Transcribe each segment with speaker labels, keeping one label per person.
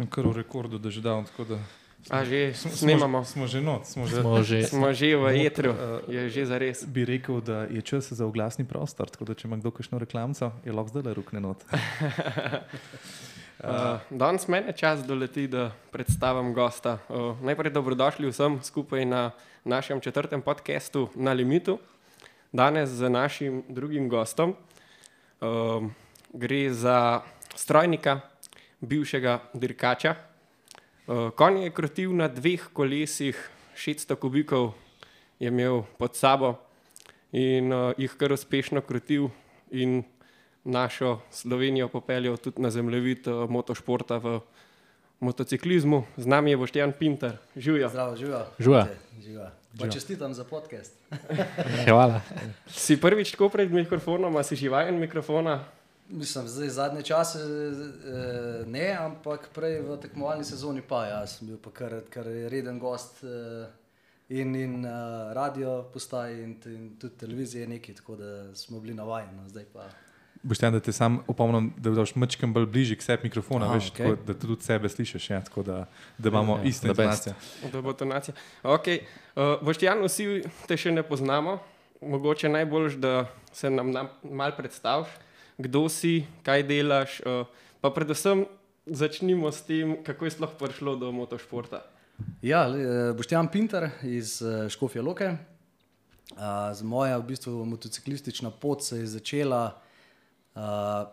Speaker 1: Sem kar v rekordu, da že dal.
Speaker 2: A že snimamo.
Speaker 1: Smo že not, smo že,
Speaker 3: Smo že.
Speaker 2: Smo že v etru,
Speaker 1: eh,
Speaker 2: je že za res.
Speaker 1: Bi rekel, da je čas za oglasni prostor, tako da če ima kdo kakšno reklamco, je lahko zdaj le rukne not.
Speaker 2: Uh, danes meni je čas doleti, da predstavim gosta. Uh, najprej dobrodošli vsem skupaj na našem četrtem podkastu Na Limitu. Danes z našim drugim gostom um, gre za strojnika, bivšega dirkača. Uh, konj je krotil na dveh kolesih, 600 kubikov je imel pod sabo in uh, jih kar uspešno krotil. In našo Slovenijo popeljal tudi na zemljevid uh, motošporta v motociklizmu. Z nami je Boštjan Pinter, živijo.
Speaker 4: Zdravo, živijo.
Speaker 3: Živijo.
Speaker 4: Živijo. Pa čestitam za podcast.
Speaker 3: Hvala.
Speaker 2: Si prvič tako pred mikrofonom, a si živajen mikrofona?
Speaker 4: Mislim, zdaj zadnje čase eh, ne, ampak prej v tekmovalni sezoni pa. Ja, sem bil pa kar, kar reden gost eh, in, in eh, radio postaje in, in tudi televizije neki, tako da smo bili navajeni. No, zdaj pa.
Speaker 1: Boštjan, da te sam opomnim, da boš mačkam bolj bližje k sebi mikrofona,
Speaker 4: Aha,
Speaker 1: veš,
Speaker 4: okej.
Speaker 1: tako, da tudi sebe slišiš, ja, tako da, da imamo
Speaker 3: Ja,
Speaker 1: iste
Speaker 3: the best.
Speaker 1: informacije.
Speaker 2: Da bo to nacija. Okay. Uh, Boštjan, vsi te še ne poznamo. Mogoče najbolj, da se nam, nam mal predstaviš, kdo si, kaj delaš. Uh, pa predvsem začnimo s tem, kako je sploh prišlo do motošporta.
Speaker 4: Ja, le- Boštjan Pinter iz eh, Škofje Loke. A, z moja v bistvu motociklistična pot se je začela a,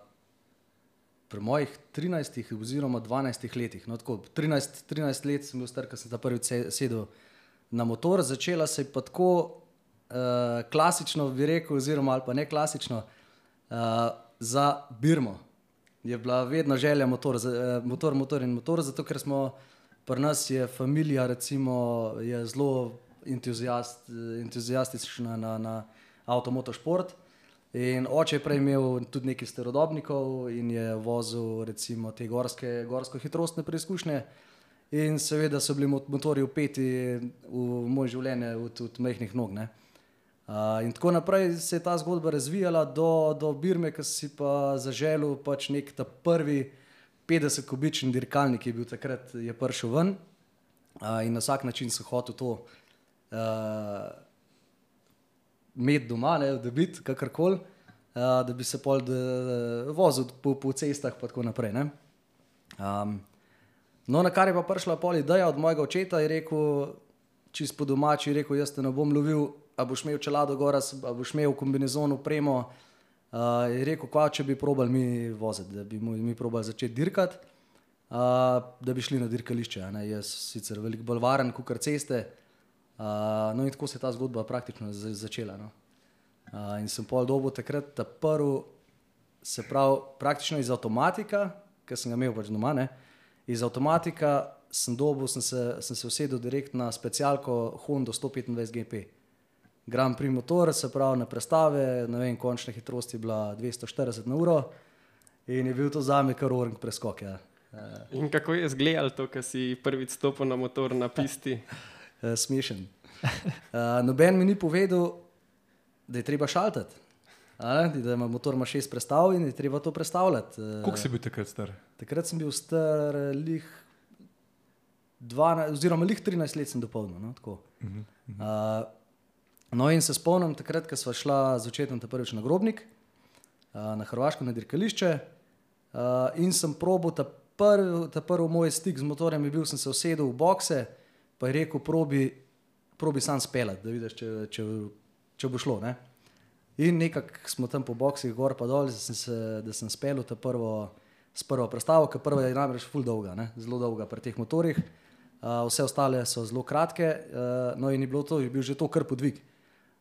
Speaker 4: pri mojih 13 oziroma 12 letih. No, tako, 13, 13 let sem bil star, ko sem ta prvi se- sedel na motor. Začela se je pa tako uh, klasično, bi rekel, oziroma ali pa ne klasično, uh, za Birmo. Je bila vedno želja motor, eh, motor, motor in motor, zato ker smo pri nas je familija, recimo, je zelo entuzijast, entuzijastična na, na avtomotošport. In oče je prej imel tudi nekaj sterodobnikov in je vozil recimo te gorske, gorsko hitrostne preizkušnje. In seveda so bili mot- motorji upeti v moje življenje od, od mehkih nog. Ne. Uh, in tako naprej se je ta zgodba razvijala do, do Birme, ki si pa zaželel pač nek ta prvi 50-kubični dirkalnik, ki je bil takrat je prišel ven. Uh, in na vsak način sem hotel to uh, imeti doma, ne, da biti kakorkoli, uh, da bi se pol vozil po, po cestah in tako naprej. ne. Um, no, na kar je pa prišla pol ideja od mojega očeta, je rekel, čist po domači, rekel, jaz te ne bom lovil, a boš imel čelado gor, a boš imel kombinezon upremo. Uh, je rekel, kva, če bi probali mi voziti, da bi mi probali začeti dirkati, uh, da bi šli na dirkališče. Ne? Jaz sicer veliko bolj varen, kot ceste. Uh, no in tako se je ta zgodba praktično za- začela. No? Uh, in sem pol dobo takrat ta prvi, se pravi, praktično iz avtomatika, ki sem ga imel pač doma, ne? iz avtomatika sem dobil, sem se, sem se usedel direkt na specialko Honda 125 GP. Grand Prix motor, se pravi na prestave, ne vem, končna hitrost je bila 240 na uro in je bil to za me kar orang preskok. Ja. Uh,
Speaker 2: In kako je izgledalo to, ko si prvič stopil na motor na pisti?
Speaker 4: uh, smešen. Uh, noben mi ni povedal, da je treba šaltati. Da ima motor ima šest prestav in je treba to predstavljati. Uh,
Speaker 1: Koliko si bil takrat star?
Speaker 4: Takrat sem bil star eh, lih 12, oziroma lih 13 let sem dopolnil. No, tako. uh, no in se spomnim takrat, ko sva šla z očetom ta prvič na grobnik, uh, na Hrvaško na dirkališče uh, in sem probil ta prvi, ta prvi moj stik z motorjem, je bil, sem se usedel v bokse, pa je rekel, probi, probi sam speljati, da vidiš, če, če, če bo šlo. Ne? In nekako smo tam po boksih, gor pa dol, da sem, se, da sem speljal ta prvo, prvo predstavo, ker prva je namreč full dolga, ne? zelo dolga pri teh motorjih. Uh, vse ostale so zelo kratke, uh, no in je bilo to, je bil že to kar podvig.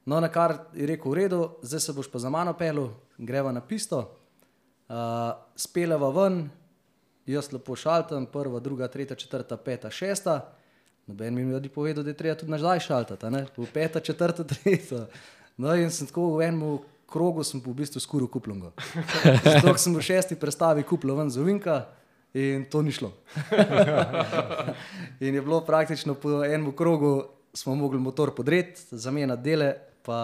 Speaker 4: No, na kar je rekel, v redu, zdaj se boš pa za mano pelil, greva na pisto, uh, speleva ven, jaz lepo šaltam, prva, druga, tretja, četrta, peta, šesta. Noben mi je povedal, da je treba tudi nazaj šaltati, v peta, četrta, tretja. No, in sem tako v enem krogu, sem v bistvu skuril kuplongo. Zato sem v šesti predstavi kupil ven za Vinka in to ni šlo. in je bilo praktično po enem krogu, smo mogli motor podreti, zamenjati dele, pa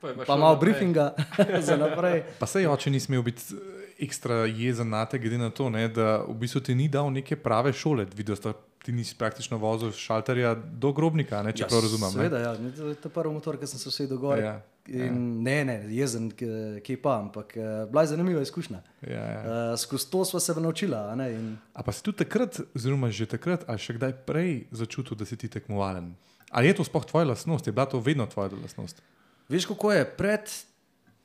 Speaker 2: Pa pa
Speaker 4: malo
Speaker 2: naprej.
Speaker 4: briefinga za naprej.
Speaker 1: Pa sej oče ni smel biti eh, ekstra jezen na te, glede na to, ne, da v bistvu ti ni dal neke prave šole. Videl sta, ti nisi praktično vozil s šalterja do grobnika, ne, če ja, prav razumem. ne.
Speaker 4: Seveda, ja. to je to prvi motor, ki sem se vsedel gor.
Speaker 1: Ja,
Speaker 4: In, ne, ne, jezen, k- kje pa, ampak eh, bila je zanimiva izkušnja.
Speaker 1: Ja, ja.
Speaker 4: Uh, skozi to smo se naučila. a ne, In,
Speaker 1: A pa si tudi takrat, oziroma že takrat, ali še kdaj prej začutil, da si ti tekmovalen? Ali je to sploh tvoja lastnost, je bila to vedno tvoja lastnost?
Speaker 4: Veš, kako je pred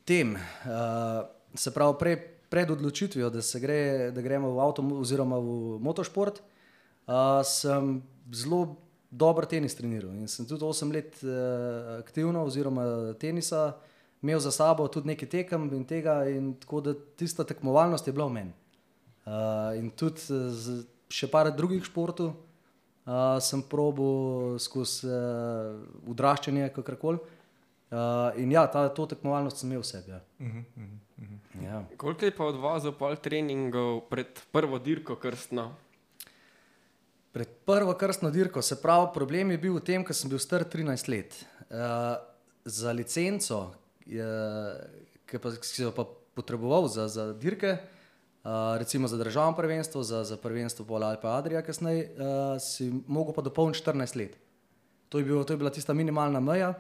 Speaker 4: tem, uh, se pravi prej, pred odločitvijo, da, gre, da gremo v avto oziroma v motošport, uh, sem zelo dober tenis treniral in sem tudi 8 let uh, aktivno oziroma tenisa imel za sabo tudi nekaj tekem in tega in tako da tista tekmovalnost je bila v meni. Uh, in tudi z, še par drugih športov uh, sem probil skozi uh, odraščanje, kakorkoli. Uh, in ja, ta, to tekmovalnost sem imel v sebi. Ja.
Speaker 1: Uh -huh, uh -huh.
Speaker 4: Ja.
Speaker 2: Koliko je pa odvozil pol treningov pred prvo dirko krstno?
Speaker 4: Pred prvo krstno dirko, se pravi, problem je bil v tem, ker sem bil star 13 let. Uh, za licenco, je, ki pa, ki so pa potreboval za, za dirke, uh, recimo za državno prvenstvo, za, za prvenstvo Pola Alpe Adrija, kasneje, uh, si mogel pa dopolniti 14 let. To je, bil, to je bila tista minimalna meja.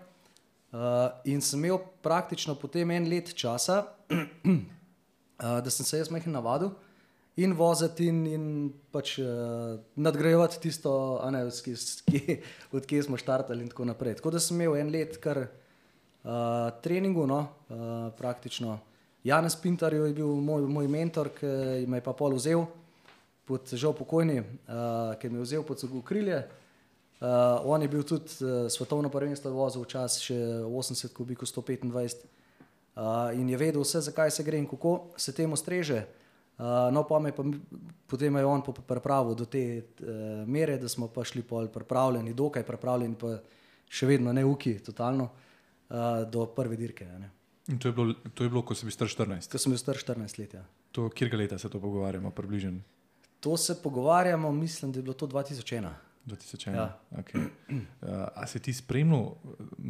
Speaker 4: Uh, in sem imel praktično potem en let časa, uh, da sem se jaz mehko navadil in voziti in, in pač uh, nadgrajevati tisto, ne, s ki- s ki- odkje smo štartali in tako naprej. Tako da sem imel en let kar uh, treningu, no, uh, praktično. Janez Pintar je bil moj, moj mentor, ki me je pa pol vzel, pod, žal pokojni, uh, ki me je vzel pod krilje. Uh, on je bil tudi uh, svetovno prvenstvo vozil včasih še 80 kubikov, 125 uh, in je vedel vse, zakaj se gre in kako se temu streže. Uh, no, pa me pa, potem je on pripravil do te uh, mere, da smo pa šli pol pripravljeni, dokaj pripravljeni, pa še vedno ne uki, totalno, uh, do prve dirke. Ne.
Speaker 1: In to je, bilo, to je bilo, ko si bil star 14.
Speaker 4: Ko sem bil star 14 let. Ja.
Speaker 1: To, kjerga leta se to pogovarjamo, približno
Speaker 4: To se pogovarjamo, mislim, da je bilo to 2001.
Speaker 1: 2001.
Speaker 4: Ja.
Speaker 1: Okay. Uh, a si ti spremljal,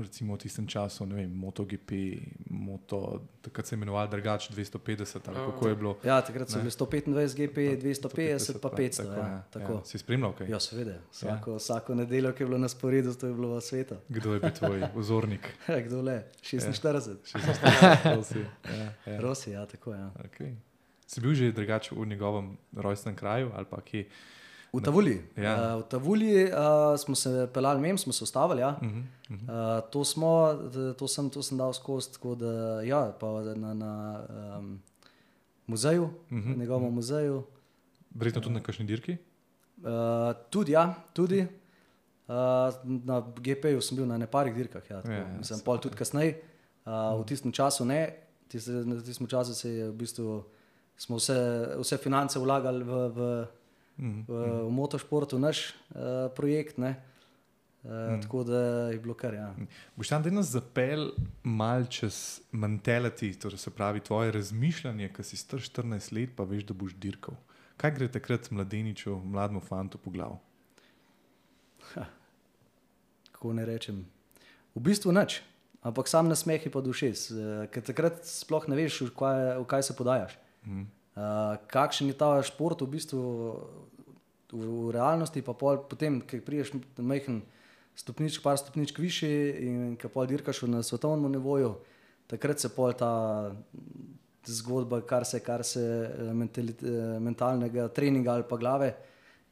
Speaker 1: recimo v tistem času, ne vem, MotoGP, Moto, takrat se je imenoval drugače 250 ali kako je bilo?
Speaker 4: Ja, takrat so bili 125 GP, 250 pa 500.
Speaker 1: Tako,
Speaker 4: ja,
Speaker 1: ja.
Speaker 4: tako.
Speaker 1: Ja. Si spremljal kaj?
Speaker 4: Ja, seveda. Vsako, ja. vsako nedeljo, ki je bilo na sporedu, to je bilo v svetu.
Speaker 1: Kdo je bil tvoj vzornik?
Speaker 4: Kdo le? 46.
Speaker 1: Ja. si. Ja, ja.
Speaker 4: Rosi, ja, tako je. Ja.
Speaker 1: Okay. Si bil že drugače v njegovem rojstnem kraju ali pa kje?
Speaker 4: V Tavuli.
Speaker 1: Ja.
Speaker 4: Uh, v Tavuli uh, smo se pelali mem, smo se ustavili. Ja.
Speaker 1: Uh -huh, uh -huh.
Speaker 4: Uh, to, smo, to, sem, to sem dal skozi, tako da ja, na, na um, muzeju,
Speaker 1: Mhm,
Speaker 4: na njegovem muzeju.
Speaker 1: Verjetno tudi na kakšni dirki?
Speaker 4: Uh, tudi, ja, tudi. Uh, na GP-ju sem bil na neparih dirkah, ja, tako,
Speaker 1: Ja,
Speaker 4: ja, sem pol tudi kasneje. Uh, v tistem času ne, Tiste, na tistem času se je v bistvu, smo vse, vse finance vlagali v, v,
Speaker 1: Mhm.
Speaker 4: v, v motošportu, naš uh, projekt. Ne, uh, mm. Tako da je bilo kar. Ja.
Speaker 1: Boš tam danes zapel mal čez mentality, torej se pravi tvoje razmišljanje, ki si star 14 let, pa veš, da boš dirkal. Kaj gre takrat mladeniču, mlademu fantu po glavu?
Speaker 4: Kako ne rečem. V bistvu nič, ampak sam nasmeh je pa dušes, ker takrat sploh ne veš, v kaj, v kaj se podajaš.
Speaker 1: Mhm.
Speaker 4: Uh, kakšen je ta šport v bistvu v, v realnosti, pa pol, potem, ki priješ majhen stopničk, par stopničk više in ki pol dirkaš na svetovnem nivoju, takrat se pol ta zgodba, kar se, kar se eh, eh, mentalnega treninga ali pa glave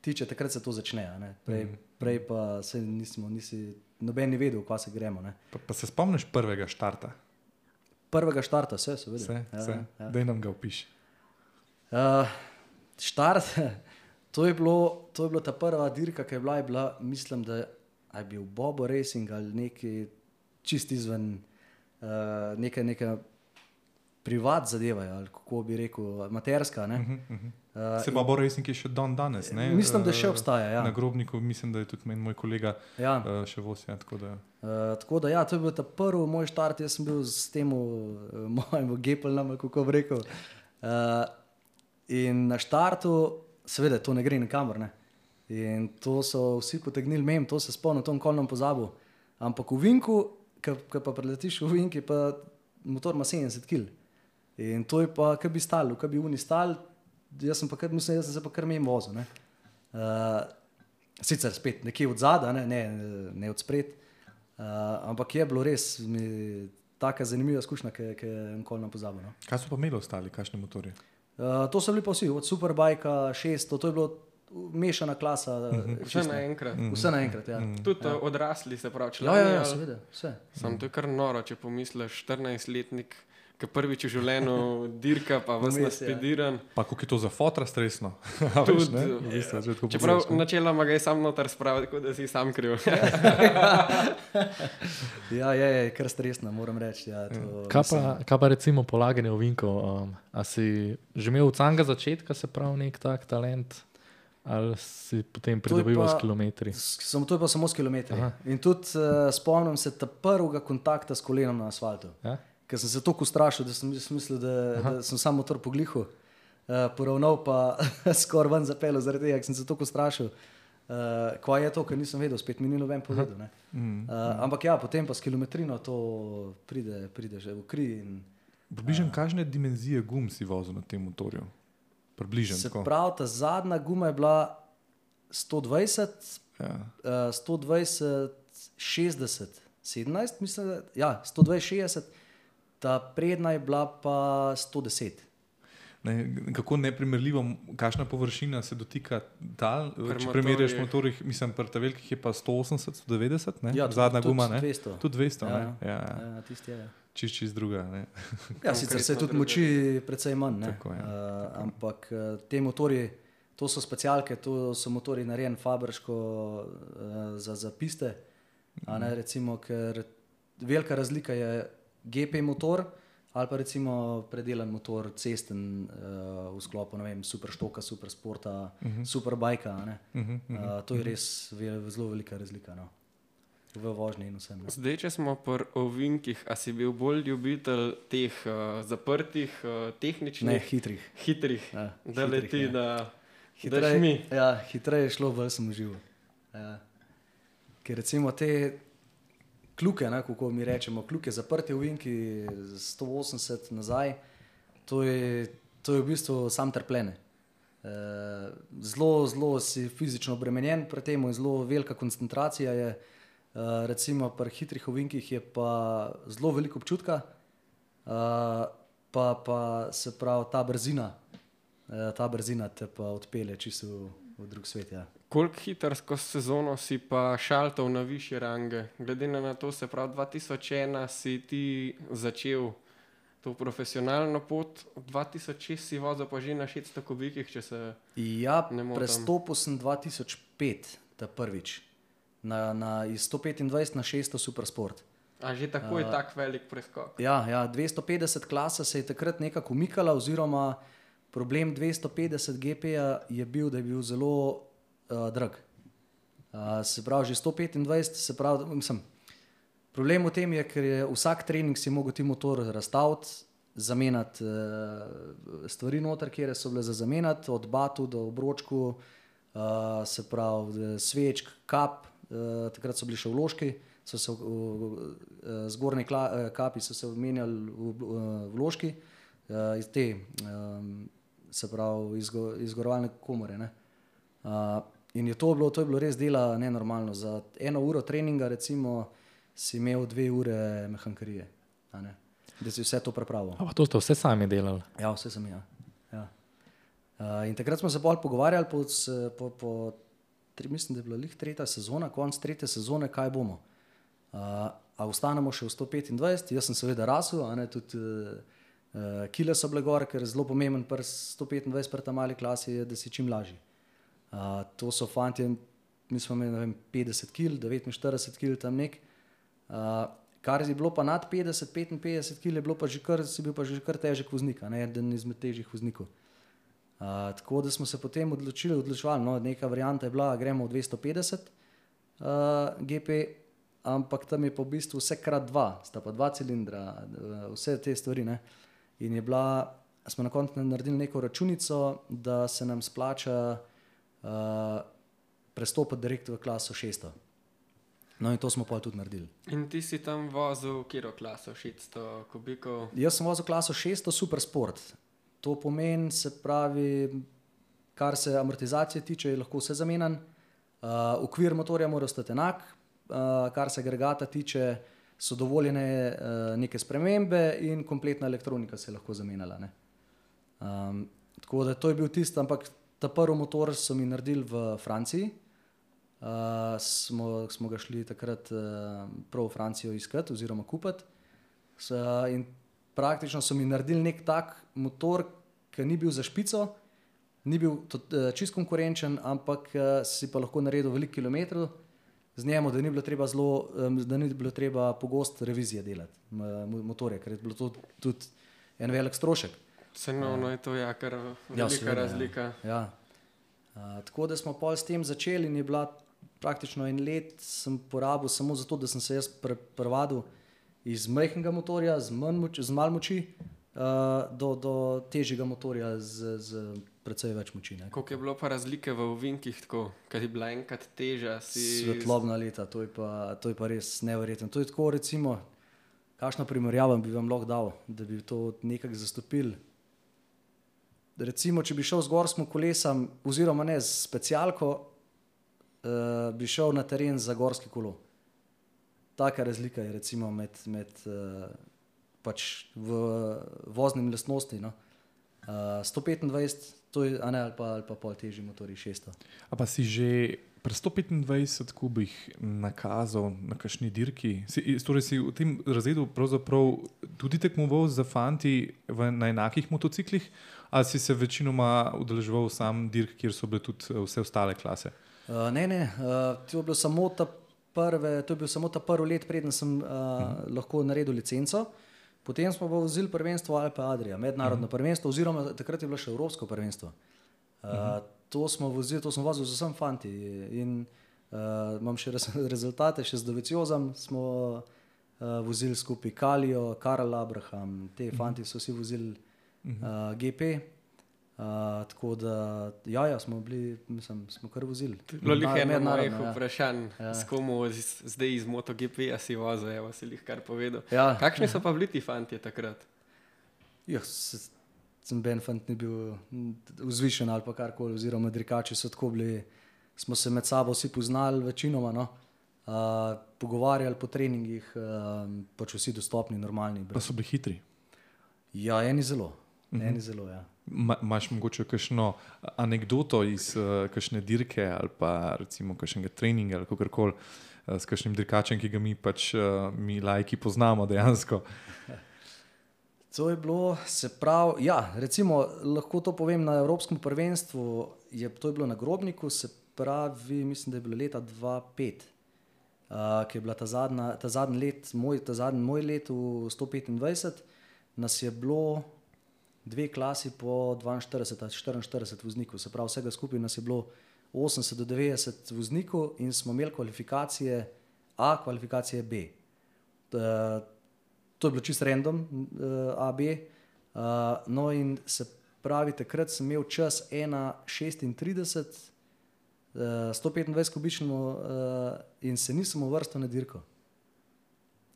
Speaker 4: tiče, takrat se to začne. a ne. Prej, prej pa se nismo, nisi, noben ni vedel, kaj se gremo. Ne.
Speaker 1: Pa, pa se spomniš prvega štarta?
Speaker 4: Prvega štarta, vse, seveda.
Speaker 1: Vse,
Speaker 4: Ja,
Speaker 1: vse.
Speaker 4: ja.
Speaker 1: Daj nam ga opiši.
Speaker 4: Uh, štart, to je, bilo, to je bila ta prva dirka, ki je bila, je bila mislim, da je bil Bobo Racing ali neki čist izven, uh, neka, neka privat zadeva, ali kako bi rekel, materska. Ne?
Speaker 1: Uh -huh, uh -huh.
Speaker 4: Uh,
Speaker 1: Se pa bo resnik je še dan danes. Ne?
Speaker 4: Mislim, da še
Speaker 1: Eh,
Speaker 4: obstaja, ja.
Speaker 1: Na grobniku mislim, da je tudi moj kolega
Speaker 4: ja.
Speaker 1: uh, še vozi. Ja, tako da,
Speaker 4: Uh, tako da, ja, to je bil ta prvi moj štart, jaz sem bil s tem, uh, mojim gepelnom, kako bi rekel. Uh, in na štartu, seveda, to ne gre nikamor. Ne? In to so vsi potegnili mem, to se spomnim, to ne pozabil. Ampak v Vinku, ki pa preletiš v Vinki, pa motor ima 70 kg. In to je pa, kaj bi stalo, kaj bi uni stal, jaz sem pa kar, mislim, jaz sem se pa kar mejem vozil. ne. Uh, sicer spet nekje od zadaj, ne, ne, ne od spred, uh, ampak je bilo res mi, taka zanimiva izkušnja, ki je nikoli ne pozabim. No.
Speaker 1: Kaj so pa imeli ostali, kakšne motorje?
Speaker 4: Uh, to so bili pa vsi, od Superbajka 600, to je bilo mešana klasa. Uh -huh.
Speaker 2: Vse naenkrat.
Speaker 4: Vse naenkrat, ja.
Speaker 2: Tudi ja. odrasli, se pravi,
Speaker 4: Ja,
Speaker 2: člani.
Speaker 4: ja, ja,
Speaker 2: ali-
Speaker 4: seveda, vse.
Speaker 2: Sam to je kar noro, če pomisliš, 14-letnik, ki prvič v življenju dirka, pa vas
Speaker 4: Vmes, ja.
Speaker 2: naspediran.
Speaker 1: Pa kako je to za fotra stresno? A veš, ne? Tako
Speaker 2: Čeprav
Speaker 1: ne.
Speaker 2: načeloma ga je sam noter spravil, tako da si sam kriv.
Speaker 4: Ja, je, je kar stresno, moram reči. Ja, to,
Speaker 3: Kaj
Speaker 4: mislim-
Speaker 3: pa, kaj pa recimo polaganje v Vinko? Um, a si že imel od samega začetka, se pravi, nek tak talent, ali si potem pridobival
Speaker 4: pa-
Speaker 3: s kilometri?
Speaker 4: S- Samo, to je pa samo s kilometri.
Speaker 3: Aha.
Speaker 4: In tudi uh, spomnim se ta prvega kontakta s kolenom na asfaltu.
Speaker 3: Ja?
Speaker 4: Ker sem se tako ustrašil, da sem mislil, da, da sem samo motor poglihal, uh, poravnal pa skoraj ven zapel, zaradi tega, sem se tako ustrašil. Uh, kaj je to, ker nisem vedel, spet mi ni noben povedal. ne. Uh, ampak ja, potem pa s kilometrino to pride, pride že v kri. In,
Speaker 1: Približno kakšne dimenzije gum si vozil na tem motorju? Približno
Speaker 4: se pravi, ta zadnja guma je bila 120,
Speaker 1: Ja.
Speaker 4: uh, 120, 60, 17, mislim, da, ja, 120, 60, ta prednja je bila pa 110.
Speaker 1: Ne, kako neprimerljivo, kakšna površina se dotika tal.
Speaker 2: Pri
Speaker 1: Če primerjaš
Speaker 2: motorjih.
Speaker 1: motorjih, mislim, pri ta velikih je pa 180, 190, ne?
Speaker 4: Ja,
Speaker 1: zadnja
Speaker 4: tudi-
Speaker 1: guma, ne?
Speaker 4: 200.
Speaker 1: Tudi 200,
Speaker 4: Ja,
Speaker 1: ne? Ja,
Speaker 4: Ja, tisti je.
Speaker 1: čist, čist druga. Ne?
Speaker 4: Ja, sicer se tudi
Speaker 2: druga.
Speaker 4: moči precej manj, ne?
Speaker 1: Tako, ja,
Speaker 4: uh, ampak uh, te motorji, to so specialke, to so motorji narejeni fabrško uh, za, za piste. a Ne, recimo, ker velika razlika je GP motor ali pa recimo predelan motor cesten uh, v sklopu ne vem, super štoka, super sporta, uh -huh. super bajka. a ne.
Speaker 1: Uh -huh, uh -huh.
Speaker 4: Uh, to je res ve, zelo velika razlika no. v vožnji in vsem. no.
Speaker 2: Zdaj, če smo pri ovinkih, a si bil bolj ljubitelj teh uh, zaprtih, uh, tehničnih,
Speaker 4: Ne hitrih.
Speaker 2: hitrih,
Speaker 4: Ja,
Speaker 2: da
Speaker 4: hitrih,
Speaker 2: leti,
Speaker 4: ja.
Speaker 2: da
Speaker 4: Hitreje,
Speaker 2: Hitrej,
Speaker 4: ja, hitreje je šlo, bolj sem užival. Ja. Ker recimo te kljuke, ne, kako mi rečemo, kljuke zaprte v Vinki 180 nazaj, to je, to je v bistvu sam trpljenje. Eh, Zelo, zelo si fizično obremenjen pri tem, zelo velika koncentracija je. Eh, Recimo pri hitrih ovinkih je pa zelo veliko občutka, eh, pa, pa se pravi ta brzina, ta brzina te pa odpelje čisto v, v drug svet. Ja.
Speaker 2: Koliko hitro skozi sezono si pa šaltov na više range? Glede na to, se pravi, 2001 si ti začel to profesionalno pot, 2006 si vozil pa že na 600 kubikih, če se
Speaker 4: Ja,
Speaker 2: Ne motam.
Speaker 4: prestopil sem 2005, ta prvič, na, na, iz 125 na 600 supersport.
Speaker 2: A že tako je tak velik preskok.
Speaker 4: Ja, ja, 250 klasa se je takrat nekako umikala, oziroma problem 250 GP-ja je bil, da je bil zelo uh, drag. Uh, se pravi, že 125, se pravi, mislim, problem v tem je, ker je vsak trening si mogel ti motor razstaviti, zamenjati uh, stvari noter, kjer so bile za zamenjati, od batu do obročku, uh, se pravi, svečk, kap, uh, takrat so bili še vložki, so se v zgornji kla, eh, kapi so se menjali v, v, vložki, uh, iz te, um, se pravi, izgo, izgorovalne komore. ne. Uh, in je to, bilo, to je bilo res dela nenormalno. Za eno uro treninga, recimo, si imel dve ure mehankarije, da si vse to prepravil.
Speaker 3: A pa to ste vse sami delali.
Speaker 4: Ja, vse sem ja. ja. Uh, in takrat smo se bolj pogovarjali, po, po, po tri, mislim, da je bila lih tretja sezona, konc tretje sezone, kaj bomo. Uh, a ostanemo še v 125, jaz sem seveda rasel, a ne tudi uh, uh, kile so bile gor, ker je zelo pomemben pri 125 pri ta mali klasi, je, da si čim lažji. Uh, to so fanti, mi smo imeli vem, 50 kg, 49 kg tam nek. Uh, kar je bilo pa nad 50, 55 kg, je bilo pa že kar, si bil pa že kar težek voznik, ne eden izmed težjih voznikov. Uh, tako da smo se potem odločili, odločili, no, neka varianta je bila, gremo v 250 uh, GP, ampak tam je pa v bistvu vse krat dva, sta pa dva cilindra, uh, vse te stvari. Ne. In je bila, smo na koncu naredili neko računico, da se nam splača uh, prestopiti direkt v klaso 600. No, in to smo pa tudi naredili.
Speaker 2: In ti si tam vozil, kjer klaso, 600 kubikov.
Speaker 4: Jaz sem vozil klaso 600 Super Sport. To pomeni, se pravi, kar se amortizacije tiče, je lahko vse zamenjan. Uh, okvir motorja mora ostati enak, uh, kar se agregata tiče, so dovoljene uh, neke spremembe in kompletna elektronika se je lahko zamenjala. ne. Um, tako da to je bil tisti, ampak ta prvi motor so mi naredili v Franciji. Uh, smo, smo ga šli takrat uh, prav v Francijo iskati oziroma kupiti. S, in praktično so mi naredili nek tak motor, ki ni bil za špico, ni bil uh, čist konkurenčen, ampak uh, si pa lahko naredil veliko kilometrov z njemu, da ni bilo treba, zelo, um, da ni bilo treba pogosto revizije delati m- motorja, ker je bilo to tudi en velik strošek.
Speaker 2: Cenovno je to ja, kar velika
Speaker 4: seveda, ja.
Speaker 2: razlika.
Speaker 4: Ja. Uh, tako da smo pol s tem začeli in je bila praktično en let, sem porabil samo zato, da sem se jaz pre, prevadil iz majhnega motorja, z, moč, z malo moči, uh, do, do težjega motorja z, z precej več moči. ne.
Speaker 2: Koliko je bilo pa razlike v ovinkih, tako, ker je bila enkrat teža? Si...
Speaker 4: Svetlobna leta, to je, pa, to je pa res neverjetno. To je tako, recimo, kakšno primerjavo bi vam lahko dal, da bi to nekako zastopili. Recimo, če bi šel z gorskim kolesom, oziroma ne z specialko, uh, bi šel na teren za gorski kolo. Taka razlika je recimo med, med uh, pač v voznim lastnosti. No. Uh, 125, to je, ne, ali pa, ali pa pol težji motori 600.
Speaker 1: A pa si že pri 125 kubih nakazal na kakšni dirki? Si, torej si v tem razredu tudi tekmoval za fanti v, na enakih motociklih, ali si se večinoma udeleževal sam dirk, kjer so bile tudi eh, vse ostale klase?
Speaker 4: Uh, ne, ne, uh, to je bilo samo ta prve, to je bil samo ta prvi let, preden sem uh, uh. lahko naredil licenco. Potem smo pa vozili prvenstvo Alpe Adria, mednarodno uh -huh. prvenstvo, oziroma takrat je bilo še Evropsko prvenstvo. Uh, uh -huh. To smo vozili, to smo vozili z vsem fanti. In uh, imam še rez, rezultate, še z Doveciozom smo uh, vozili skupaj Kalijo, Karl Abraham, te -huh. fanti so vsi vozili uh -huh. uh, GP. Uh, tako da, ja, ja smo bili, mislim, smo kar vozili.
Speaker 2: Bilo je eno mojih
Speaker 4: ja.
Speaker 2: vprašanj, ja. s komu z, zdaj iz MotoGP-ja si vozil, evo si jih kar povedal.
Speaker 4: Ja.
Speaker 2: Kakšni so pa bili ti fanti takrat?
Speaker 4: Ja, sem Ben fant ni bil vzvišen ali pa karkoli, oziroma dirkači so tako bili, smo se med sabo vsi poznali večinoma, no? uh, pogovarjali po treningih, uh, pač vsi dostopni, normalni.
Speaker 1: Pa
Speaker 4: Brez.
Speaker 1: so bili hitri.
Speaker 4: Ja, eni zelo, uh -huh. eni zelo, ja.
Speaker 1: Ma, Imaš mogoče kakšno anegdoto iz uh, kakšne dirke ali pa recimo kakšnega treninga ali kako koli uh, s kakšnim dirkačem, ki ga mi pač uh, mi lajki poznamo dejansko.
Speaker 4: To je bilo, se pravi, ja, recimo, lahko to povem na Evropskem prvenstvu. Je, to je bilo na Grobniku, se pravi, mislim, da je bilo leta 2005, uh, ki je bila ta, zadnja, ta zadnji let, moj, ta zadnji moj let v 125, nas je bilo dve klasi po 42 ali 44 voznikov, se pravi, vsega skupaj nas je bilo 80 do 90 voznikov in smo imeli kvalifikacije A, kvalifikacije B. Uh, To je bilo čist random, uh, AB. Uh, no, in se pravi, takrat sem imel čas 1,36, uh, 125 kubičnemu uh, in se nisem uvrstil na dirko.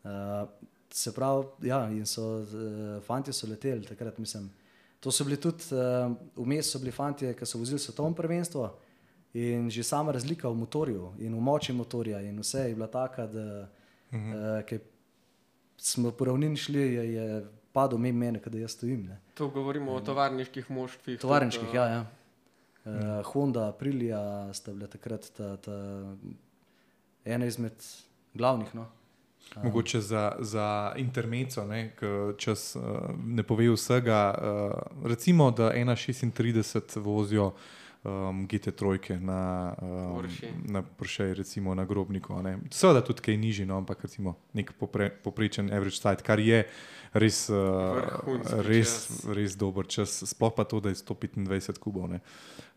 Speaker 4: Uh, se pravi, ja, in so uh, fanti so leteli takrat, mislim. To so bili tudi, uh, vmes so bili fanti, ki so vozili svetovno prvenstvo in že sama razlika v motorju in v moči motorja in vse je bila taka, da uh -huh. uh, smo po ravnini šli, je, je padel mimo mene, da jaz stojim. Ne.
Speaker 2: To govorimo o tovarniških moštvih.
Speaker 4: Tovarniških,
Speaker 2: tudi,
Speaker 4: ja. ja. Uh, Honda, Aprilia sta bile takrat ta, ta, ena izmed glavnih. No.
Speaker 1: Mogoče za, za intermeco, ne, ker čas uh, ne pove vsega. Uh, recimo, da 1,36 vozijo um, GT3 na, um,
Speaker 2: Porsche.
Speaker 1: na Porsche, recimo na Grobniku. a ne. Seveda tudi kaj nižji, no, ampak recimo nek popre, poprečen average site, kar je res, uh,
Speaker 2: Vrhunski
Speaker 1: res,
Speaker 2: čas.
Speaker 1: res dober čas. Sploh pa to, da je 125 kubov. Ne.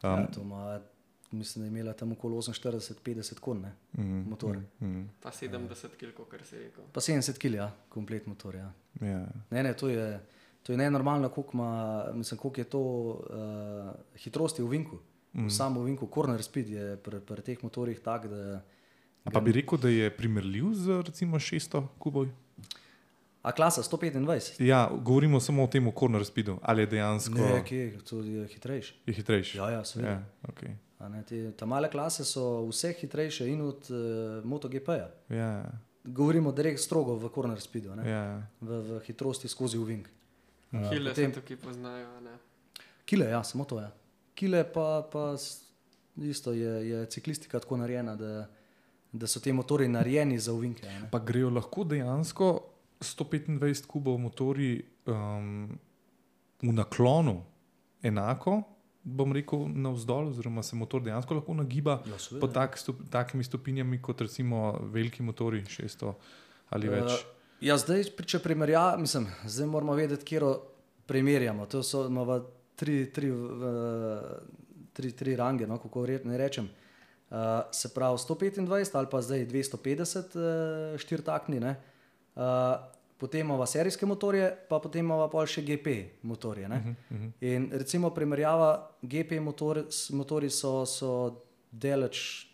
Speaker 4: Um, ja, to ima, mislim, da je imela tam okoli 48-50 konj, ne,
Speaker 1: Mm,
Speaker 4: motor.
Speaker 1: mm,
Speaker 2: Pa 70 kg, kar si rekel.
Speaker 4: Pa 70 kg, ja, komplet motor. Ja.
Speaker 1: ja.
Speaker 4: Ne, ne, to je, to je nenormalno, koliko, ima, mislim, koliko je to uh, hitrosti v vinku. Mm. Samo v vinku, corner speed je pri, pri teh motorjih tak, da
Speaker 1: A pa bi rekel, da je primerljiv z recimo 600 kuboj?
Speaker 4: A klasa 125.
Speaker 1: Ja, govorimo samo o tem, v korner speedu, ali je dejansko
Speaker 4: Ne, kje, to je hitrejši.
Speaker 1: je hitrejši.
Speaker 4: Ja, ja, seveda.
Speaker 1: ja, okay.
Speaker 4: A Ne, te, ta male klase so vse hitrejše in od uh, MotoGP-ja.
Speaker 1: ja,
Speaker 4: Govorimo direkt strogo v corner speedu, ne?
Speaker 1: ja.
Speaker 4: v, v hitrosti skozi uvink.
Speaker 1: Ja.
Speaker 2: Kile
Speaker 4: potem-
Speaker 2: se tukaj poznajo. a Ne?
Speaker 4: Kile, ja, samo to je. Kile pa, pa isto je, je ciklistika tako narejena, da, da so ti motori narejeni za uvinke. ne.
Speaker 1: Pa grejo lahko dejansko 125 kubov motori um, v naklonu enako, bom rekel, navzdol, oziroma se motor dejansko lahko nagiba
Speaker 4: Ja, seveda.
Speaker 1: pod tak, stup, takimi stopinjami, kot recimo veliki motori, 600 ali več.
Speaker 4: Uh, ja, zdaj, če primerjamo, mislim, zdaj moramo vedeti, kje primerjamo. To so imamo tri, tri, uh, tri, tri range, no, kako re, ne rečem. Uh, se pravi 125 ali pa zdaj 250 uh, štirtakni. ne. Uh, potem imamo serijske motorje, pa potem imamo pa še GP motorje. Uh -huh, uh -huh. In recimo primerjava GP motor, motorji so, so deleč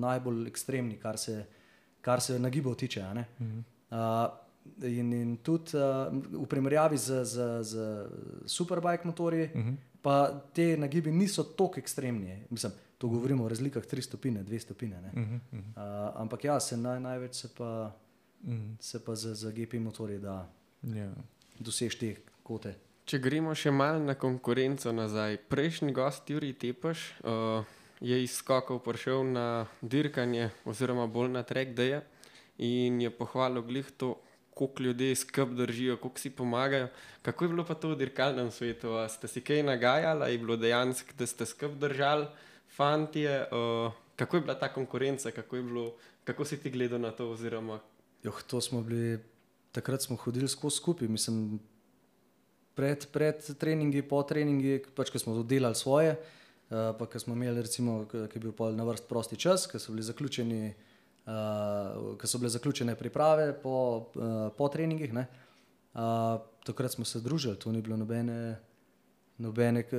Speaker 4: najbolj ekstremni, kar se, kar se nagibov tiče. a ne. Uh, in, in tudi uh, v primerjavi z, z, z superbike motorji, uh -huh. pa te nagibi niso tako ekstremni. Mislim, to govorimo o razlikah 3 stopinje, 2 stopinje.
Speaker 1: Uh -huh, uh
Speaker 4: Uh, ampak ja, se naj, največ se pa,
Speaker 1: -huh.
Speaker 4: se pa z, z GP motorji da
Speaker 1: Ja.
Speaker 4: dosež te kote.
Speaker 2: Če gremo še malo na konkurenco nazaj. Prejšnji gost, Juri Tepeš, uh, je iz skokov prišel na dirkanje, oziroma bolj na trek deje in je pohvalil glih to, koliko ljudi skrb držijo, koliko si pomagajo. Kako je bilo pa to v dirkalnem svetu? A ste si kaj nagajali, ali je bilo dejansko, da ste skrb držali, fantje? Uh, kako je bila ta konkurenca, kako, bilo, kako si ti gledal na to? Oziroma,
Speaker 4: Joh, to smo bili, takrat smo hodili skozi skupaj. Mislim, pred, pred treningi, po treningi, pač, ko smo delali svoje, uh, pa ko smo imeli, recimo, ko je bil na vrst prosti čas, ko so, bili zaključeni, uh, ko so bile zaključene priprave po, uh, po treningih. ne, Uh, takrat smo se družili, tu ni bilo nobene, nobene k-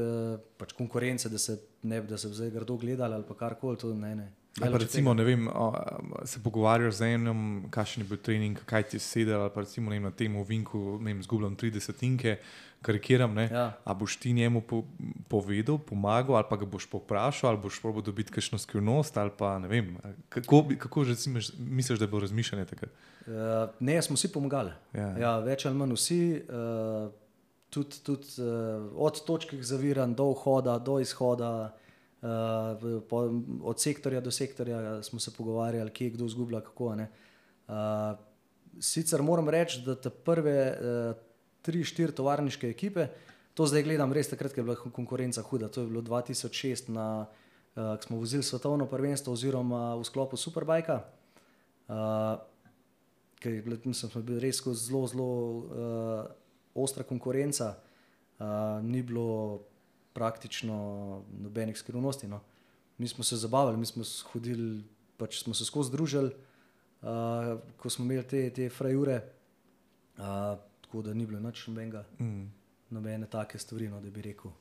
Speaker 4: pač konkurence, da se ne da se zdaj grdo gledali ali karkoli. Ne, ne.
Speaker 1: Ali pa recimo, ne vem, se pogovarjaš z enim, kakšen je bil trening, kaj ti je sedel, ali pa recimo vem, na tem ovinku, ne vem, zgubljam 30 tinke, karikiram. Ne?
Speaker 4: Ja.
Speaker 1: A boš ti njemu po, povedal, pomagal, ali pa ga boš povprašal, ali boš probil dobiti kakšno skrivnost, ali pa ne vem. Kako, kako že recimo, misliš, da je bilo razmišljanje takrat?
Speaker 4: Uh, ne, smo vsi pomagali.
Speaker 1: Ja.
Speaker 4: Ja, več ali manj vsi, uh, tudi, tudi uh, od točk zaviranj do vhoda, do izhoda, uh, po, od sektorja do sektorja smo se pogovarjali, kje kdo zgublja, kako. ne. Uh, sicer moram reči, da te prve uh, tri, štiri tovarniške ekipe, to zdaj gledam res takrat, ker je bila konkurenca huda. To je bilo 2006, na, uh, ko smo vozili svetovno prvenstvo oziroma v sklopu Superbajka. Uh, ker je bila, mislim, smo bili res zelo, zelo uh, ostra konkurenca, uh, ni bilo praktično nobenih skrivnosti. No. Mi smo se zabavali, mi smo hodili, pač smo se skozi družili, uh, ko smo imeli te, te frajure, uh, tako da ni bilo nič nobenega,
Speaker 1: Mm.
Speaker 4: nobene take stvari, no, da bi rekel.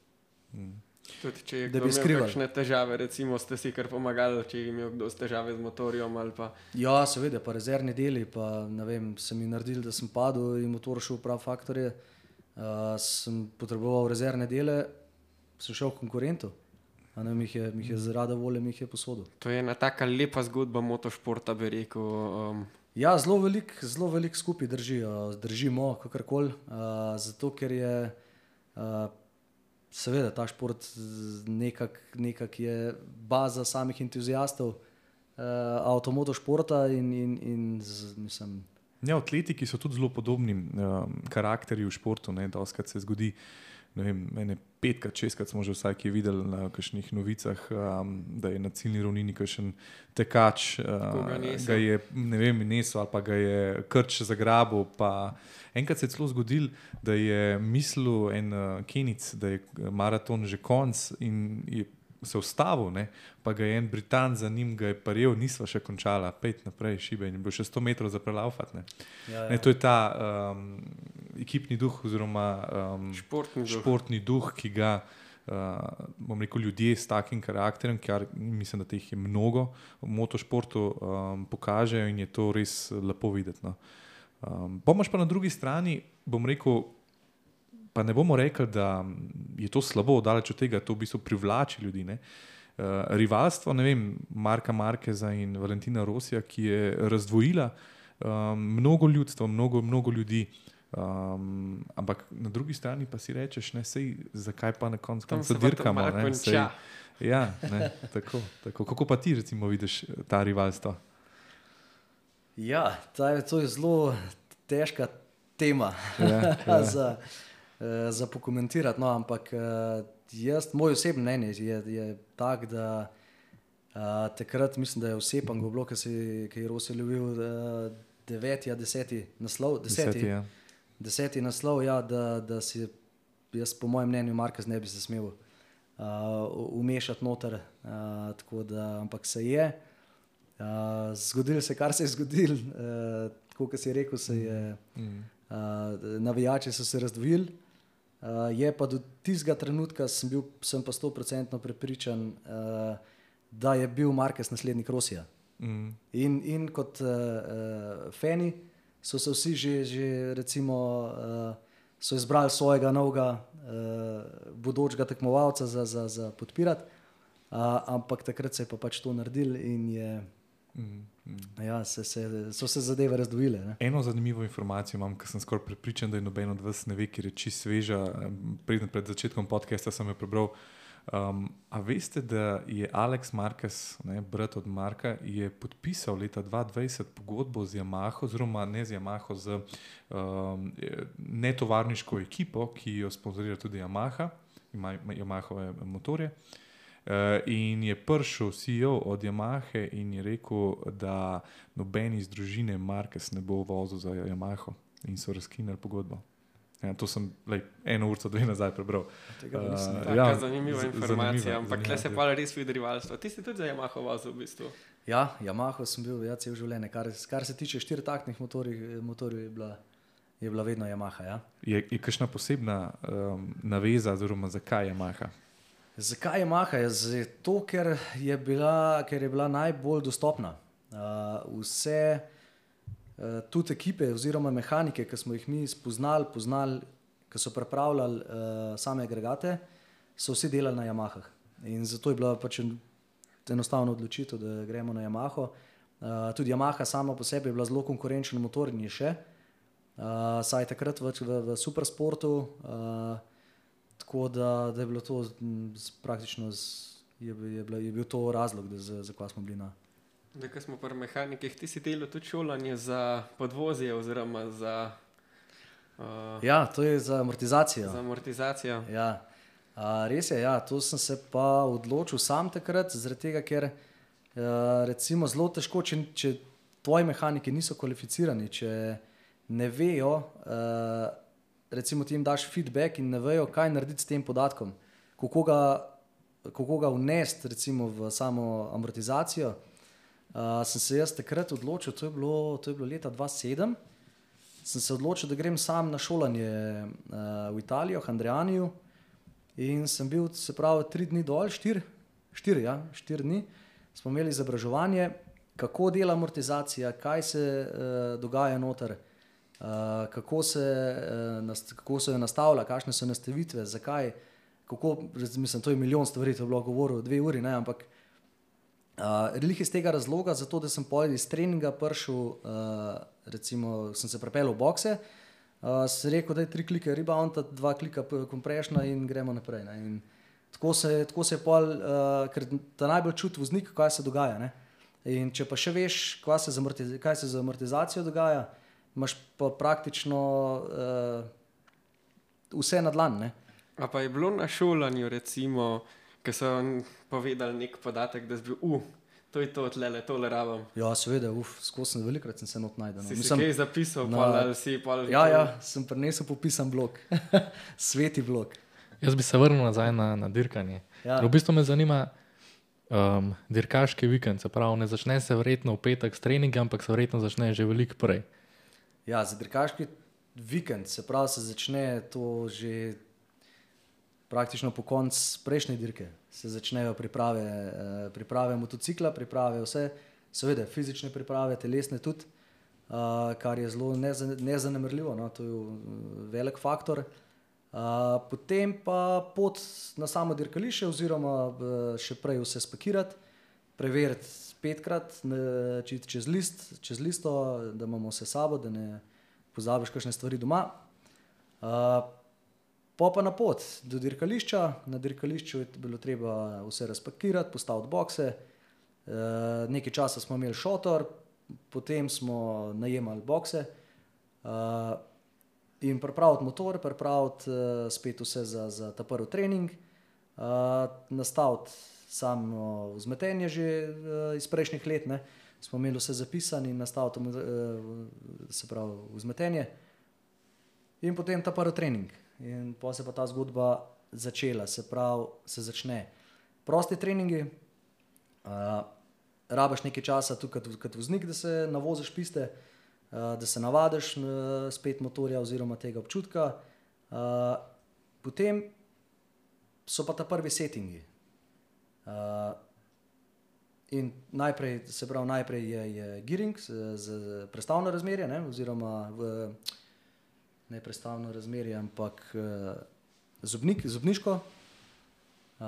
Speaker 2: Tudi če je kdo imel kakšne težave, recimo ste si kar pomagali, če je imel kdo težave z motorjem ali pa
Speaker 4: Ja, seveda, pa rezervni deli, pa ne vem, se mi naredili, da sem padel in motor šel v prav faktorje. Uh, sem potreboval rezervne dele, sem šel v konkurentu. A Ne, mi je, mi je zaradi volje mi je posodil.
Speaker 2: To je ena taka lepa zgodba motošporta, bi rekel. Um,
Speaker 4: Ja, zelo veliko velik skupaj držijo, držimo, kakorkoli. Uh, zato, ker je uh, seveda ta šport nekako nekak je baza samih entuzijastov uh, avtomotošporta in, in, in z, mislim,
Speaker 1: Ja, atletiki so tudi zelo podobni um, karakterji v športu. Doskrat se zgodi, ne vem, mene petkrat, šestkrat smo že vsaj kje videli na kakšnih novicah, um, da je na ciljni ravnini kakšen tekač, uh,
Speaker 2: ga
Speaker 1: je ne vem, nesel ali pa ga je krč zagrabil. Pa enkrat se je celo zgodil, da je mislil en uh, Kenic, da je maraton že konc in je se ustavil, ne? pa ga je en Britan za njim, ga je paril, nisva še končala, pet naprej, šibe in bilo še 100 metrov za prelaufati. Ne?
Speaker 4: ja,
Speaker 1: Ne, to je ta um, ekipni duh, oziroma um,
Speaker 2: športni duh.
Speaker 1: športni duh, ki ga uh, bom rekel, ljudje s takim karakterjem, ker mislim, da teh je mnogo v motošportu, um, pokažejo in je to res lepo videti. No. Um, Pomoč pa na drugi strani, bom rekel, pa ne bomo rekli, da je to slabo, daleč od tega, to v bistvu privlači ljudi. Ne. Uh, rivalstvo, ne vem, Marka Markeza in Valentina Rosija, ki je razdvojila um, mnogo ljudstva, mnogo, mnogo ljudi. Um, ampak na drugi strani pa si rečeš, ne, sej, zakaj pa na koncu
Speaker 2: Tam
Speaker 1: konca dirkamo. ne, sej- Ja, ne, tako, tako. Kako pa ti, recimo, vidiš ta rivalstva?
Speaker 4: Ja, ta je, to je zelo težka tema
Speaker 1: Ja, ja.
Speaker 4: za, za pokomentirati. No, ampak eh, jaz, moj osebni mnenje je, je tak, da uh, takrat mislim, da je vsepan go bilo, ki si- je lovil uh, deveti, a deseti naslov. Deseti,
Speaker 1: Deseti, ja.
Speaker 4: deseti naslov, ja, da, da si jaz, po mojem mnenju, Markez ne bi se smel uh, umešati noter. Uh, tako da, ampak se je. Uh, zgodilo se, kar se je zgodilo, uh, tako kot si rekel, se je,
Speaker 1: Mm.
Speaker 4: uh, navijači so se razdvojili. Uh, je pa do tistega trenutka sem bil sem pa stoprocentno prepričan, uh, da je bil Markes naslednik Rosija.
Speaker 1: Mm.
Speaker 4: In, in kot uh, uh, fani so se vsi že, že recimo, uh, so izbrali svojega novega uh, bodočega tekmovalca za, za, za podpirati, uh, ampak takrat se je pa pač to naredil in je,
Speaker 1: Mm.
Speaker 4: Ja, se, se, so se zadeve razdvojile. ne.
Speaker 1: Eno zanimivo informacijo imam, ker sem skoraj prepričan, da je noben od vas ne ve, ker je čisto sveža. Em, Preden pred začetkom podcasta sem jo prebral. Um, a veste, da je Alex Marquez, ne, brat od Marka, podpisal leta 2020 pogodbo z Yamaho, oziroma ne z Yamaho, z um, netovarniško ekipo, ki jo sponzorira tudi Yamaha, ima Yamahove motorje. Uh, in je prišel CEO od Yamahe in je rekel, da noben iz družine Marques ne bo vozil za Yamaho in so razkinili pogodbo. Ja, to sem lej, eno uro, dve nazaj prebral.
Speaker 4: Tega nisem
Speaker 1: Uh,
Speaker 4: vedel.
Speaker 2: Taka
Speaker 1: ja,
Speaker 2: ja, zanimiva informacija, ampak tle se
Speaker 1: ja.
Speaker 2: pa res vidi rivalstvo. Ti si tudi za Yamaha vozil v bistvu.
Speaker 4: Ja, Yamaha sem bil ja, cel življenje. Kar, kar se tiče štiritaktnih motorjev, motorjev je, bila, je bila vedno Yamaha. Ja.
Speaker 1: Je, je kakšna posebna um, naveza, oziroma zakaj je Maha?
Speaker 4: Zakaj je Maha? Je zato, ker je bila, ker je bila najbolj dostopna. Uh, vse, uh, tudi ekipe, oziroma mehanike, ki smo jih mi spoznali, poznali, ki so pripravljali uh, same agregate, so vsi delali na Yamahah. In zato je bila pač en- enostavna odločitev, da gremo na Yamaho. Uh, tudi Yamaha sama po sebi je bila zelo konkurenčen motor in je še. Uh, saj takrat v, v, v supersportu. Uh, Tako da, da je bilo to z- praktično, z, je, je, bila, je bil to razlog, da za- zakaj smo bili na.
Speaker 2: Da, ko smo pri mehanikih, ti si delal tudi šolanje za podvozje oziroma za, uh,
Speaker 4: Ja, to je za amortizacijo.
Speaker 2: za amortizacijo.
Speaker 4: Ja. A, res je, ja, to sem se pa odločil sam takrat, zaradi tega, ker a, recimo zelo težko, če, če tvoji mehaniki niso kvalificirani, če ne vejo, a, recimo ti jim daš feedback in ne vejo, kaj narediti s tem podatkom, kako ga, kako ga vnesti recimo v samo amortizacijo. Uh, sem se jaz takrat odločil, to je bilo, to je bilo leta 2007, sem se odločil, da grem sam na šolanje uh, v Italijo, v Andrijaniju. In sem bil, se pravi, tri dni dol, štiri, štiri, ja, štiri dni. Smo imeli izobraževanje, kako dela amortizacija, kaj se uh, dogaja noter, kako, se, nast, kako se jo nastavlja, kakšne so nastavitve, zakaj. Kako, mislim, to je milijon stvari, to je bilo govorilo dve uri, ne, ampak Uh, Relih iz tega razloga, zato da sem pojedel iz treninga prišel, uh, recimo, sem se prepeljal v bokse, uh, sem rekel, da je tri klike rebounda, dva klika komprešna in gremo naprej. Ne. In tako se, tako se je pol, uh, ker ta najbolj čuti voznik, kaj se dogaja. Ne. In če pa še veš, kaj se, z amortiz- kaj se z amortizacijo dogaja, imaš pa praktično uh, vse na dlan. Ne.
Speaker 2: A pa je bilo na šolanju, recimo, ki so povedali nek podatek, da si bil, uh, to je to, tle, tole rabim.
Speaker 4: Ja, seveda, uf, skozi sem velikrat sem se not najdel. no.
Speaker 2: Si
Speaker 4: Mislim-
Speaker 2: kaj zapisal,
Speaker 4: na-
Speaker 2: pol, ali si pol,
Speaker 4: Ja, ja, sem prinesel popisan blok, sveti blok.
Speaker 3: Jaz bi se vrnil nazaj na, na dirkanje.
Speaker 4: Ja.
Speaker 3: V bistvu me zanima um, dirkaški vikend. Se pravi, ne začne se verjetno v petek s treningom, ampak se verjetno začne že veliko prej.
Speaker 4: Ja, za dirkaški vikend, se pravi, se začne to že praktično po koncu prejšnje dirke se začnejo priprave, uh, priprave motocikla, priprave vse, seveda fizične priprave, telesne tudi, uh, kar je zelo neza, nezanemrljivo, no, to je uh, velik faktor. Uh, potem pa pot na samo dirkališče, oziroma uh, še prej vse spakirati, preveriti petkrat ne, če, čez, list, čez listo, da imamo vse sabo, da ne pozabiš kakšne stvari doma. Uh, Po pa na pot do dirkališča, na dirkališču je bilo treba vse razpakirati, postaviti bokse. E, nekaj časa smo imeli šotor, potem smo najemali bokse e, in pripraviti motor, pripraviti e, spet vse za, za ta prvi trening, e, nastaviti samo vzmetenje že e, iz prejšnjih let, ne. smo imeli vse zapisano in nastaviti e, se pravi vzmetenje in potem ta prvi trening. In pa se pa ta zgodba začela, se pravi, se začne. Prosti treningi, uh, rabaš nekaj časa tukaj kot voznik, da se navoziš piste, uh, da se navadiš uh, spet motorja oziroma tega občutka. Uh, potem so pa ta prvi settingi. Uh, in najprej, se pravi, najprej je, je gearing z, z prestavno razmerje, ne, oziroma v ne predstavljeno razmerje, ampak uh, zobnik, zobniško. Uh,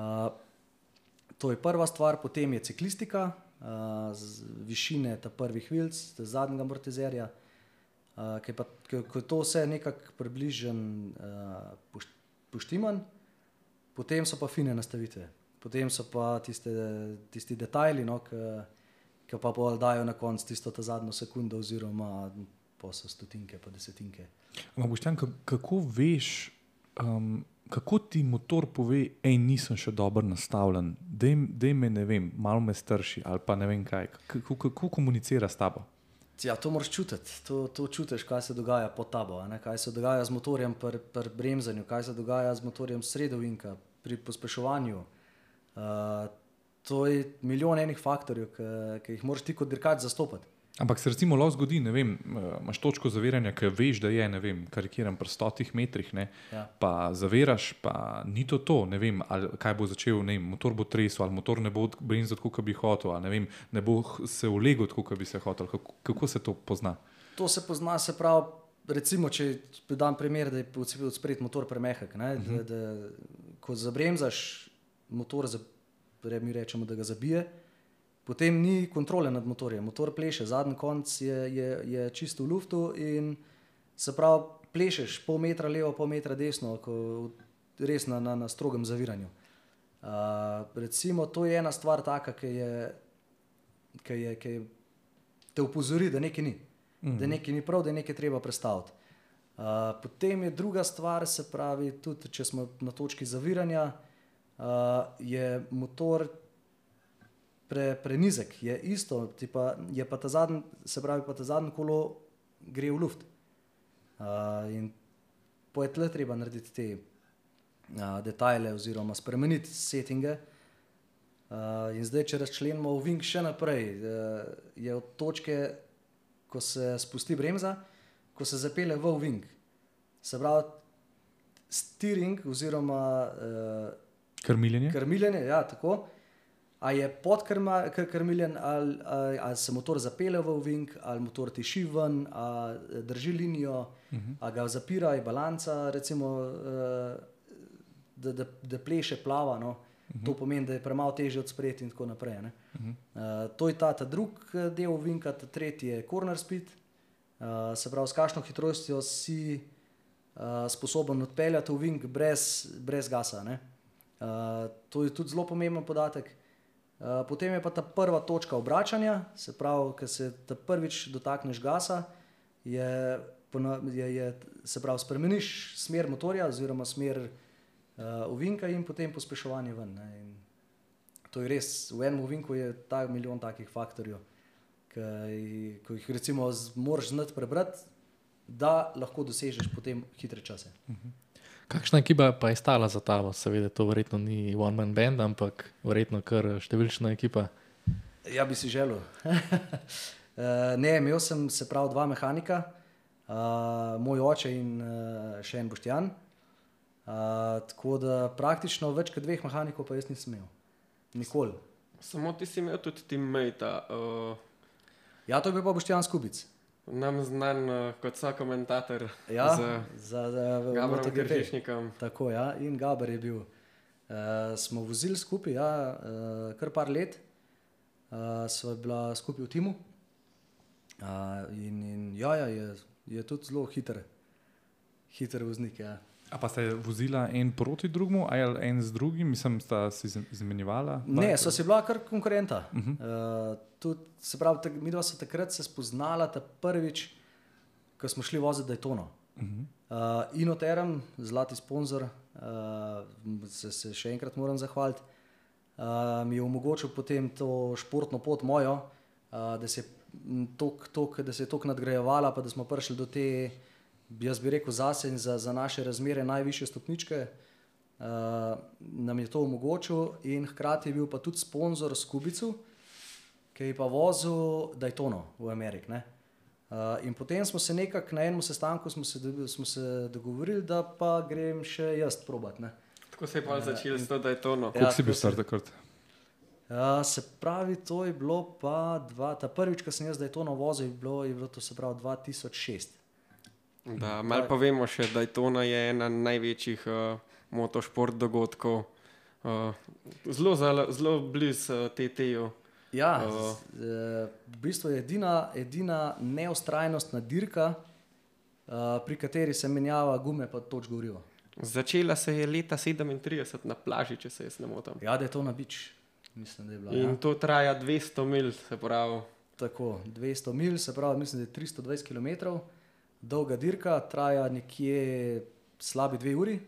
Speaker 4: to je prva stvar, potem je ciklistika, uh, z višine ta prvih vilc, zadnjega amortizerja. Uh, ko je to vse nekako približen, uh, poštiman, potem so pa fine nastavitve, potem so pa tiste, tisti detajli, no, ki pa dajo na koncu tisto zadnjo sekundo, oziroma pa so stotinke, pa desetinke.
Speaker 1: Boštjan, kako veš, um, kako ti motor pove, da nisem še dobro nastavljen, da me ne vem, malo me strši ali pa ne vem kaj. Kako, kako komunicira s tabo?
Speaker 4: Ja, to moraš čutiti, to, to čutiš, kaj se dogaja pod tabo, ne? kaj se dogaja z motorjem pri pr bremzanju, kaj se dogaja z motorjem sredovinka, pri pospeševanju. Uh, to je milijon enih faktorjev, ki jih moraš ti kot dirkač zastopati.
Speaker 1: Ampak se recimo lahko zgodi, da eh, imaš točko zaviranja, ki veš, da je, ne vem, karikiram pri stotih metrih, ne, ja. pa zaviraš, pa ni to to, ne vem, kaj bo začel, ne vem, motor bo tresel, ali motor ne bo brenzil, kot bi hotel, ali ne, vem, ne bo se ulegel, kot bi se hotel. Kako, kako se to pozna?
Speaker 4: To se pozna, se pravi, recimo, če dam primer, da je od spred motor premehek, ne, uh -huh. da, da ko zabremzaš motor, za, mi rečemo, da ga zabije potem ni kontrole nad motorjem, motor pleše, zadnji konc je, je, je čisto v luftu in se pravi, plešeš pol metra levo, pol metra desno, res na, na, na strogem zaviranju. Uh, recimo, to je ena stvar, taka, ki, je, ki, je, ki je, te upozori, da nekaj ni, mm -hmm. da mhm. nekaj ni prav, da nekaj treba predstaviti. Uh, potem je druga stvar, se pravi, tudi če smo na točki zaviranja, je motor pre, prenizek, je isto, pa, je pa ta zadnji, se pravi, pa ta zadnji kolo gre v luft. Uh, in po je tle treba narediti te uh, detajle, oziroma spremeniti settinge. Uh, in zdaj, če razčlenimo v Vink še naprej, uh, je od točke, ko se spusti bremza, ko se zapele v Vink. Se pravi, steering oziroma uh,
Speaker 1: krmiljenje.
Speaker 4: krmiljenje ja, tako, Ali je podkrmiljen, ali, ali, ali se motor zapele v uvink, ali motor tiši ven, ali drži linijo, uh -huh. ali ga zapira, je balanca, recimo, eh, da, da, da pleše plava. No. Uh -huh. To pomeni, da je premalo teže od sprejeti in tako naprej. Uh -huh. uh, to je ta, ta drugi eh, del uvinka, ta tretji je corner speed. Uh, se pravi, s kakšno hitrostjo si uh, sposoben odpeljati uvink brez, brez gasa. Uh, to je tudi zelo pomemben podatek. Eh, potem je pa ta prva točka obračanja, se pravi, ko se prvič dotakneš gasa, je, je, je, se pravi, spremeniš smer motorja oziroma smer uh, ovinka in potem pospeševanje ven. To je res, v enem ovinku je ta milijon takih faktorjev, ki jih recimo moraš znati prebrati, da lahko dosežeš potem hitre čase. Uh
Speaker 3: mhm. -huh. Kakšna ekipa pa je stala za tabo? Seveda, to verjetno ni one man band, ampak verjetno kar številčna ekipa.
Speaker 4: Ja, bi si želel. Eh, ne, imel sem se prav dva mehanika, uh, moj oče in uh, še en Boštjan. Uh, tako da praktično več kot dveh mehanikov pa jaz nisem imel. Nikoli.
Speaker 2: Samo ti si imel tudi teammate, uh,
Speaker 4: Ja, to je bil pa Boštjan Skubic.
Speaker 2: Nam znan uh, kot so komentator
Speaker 4: Ja,
Speaker 2: z
Speaker 4: za, za
Speaker 2: Gabrom
Speaker 4: MotoGP.
Speaker 2: Kržišnikom.
Speaker 4: Tako, ja, in Gaber je bil. Uh, smo vozili skupaj, ja, uh, kar par let, uh, sva bila skupaj v timu. Uh, in, in ja, ja je, je tudi zelo hiter, hiter voznik. Ja.
Speaker 1: A pa ste vozila en proti drugemu, ali en z drugim, mislim, sta se izm- izmenjevala?
Speaker 4: Ne, so si bila kar konkurenta. Uh -huh. uh, tudi, se pravi, tak, mi dva smo takrat se spoznala ta prvič, ko smo šli voziti Daytono. Uh -huh. uh, Inoterem, zlati sponzor, uh, se, se še enkrat moram zahvaliti, uh, mi je omogočil potem to športno pot mojo, uh, da se je tok nadgrajevala, pa da smo prišli do te, jaz bi rekel, zase in za, za naše razmere najvišje stopničke. Uh, nam je to omogočil, in hkrati je bil pa tudi sponzor Skubicu, ki je pa vozil Daytono v Ameriki. ne. Uh, in potem smo se nekako na enem sestanku smo se, do- smo se dogovorili, da pa grem še jaz probat. Ne.
Speaker 2: Tako se je pa začel s to, da je to no.
Speaker 1: Koliko
Speaker 4: Ja,
Speaker 1: si bil star
Speaker 4: se-
Speaker 1: takrat?
Speaker 4: Uh, se pravi, to je bilo pa dva, ta prvič, ko sem jaz Daytono vozil, je bilo, je bilo to se pravi 2006.
Speaker 2: Da, malo povemo še, da je to je ena največjih uh, motošport dogodkov. Uh, zelo, zelo, zelo blizu uh, TT-ju.
Speaker 4: Ja,
Speaker 2: Uh.
Speaker 4: uh, v bistvu je edina, edina neustrajnostna dirka, uh, pri kateri se menjava gume pa toč gorivo.
Speaker 2: Začela se je leta 37 na plaži, če se jaz ne motim.
Speaker 4: Ja, da je to na bič, mislim, da je bila.
Speaker 2: In
Speaker 4: Ja.
Speaker 2: to traja 200 mil, se pravi.
Speaker 4: Tako, 200 mil, se pravi, mislim, da je 320 km, dolga dirka, traja nekje slabi dve uri,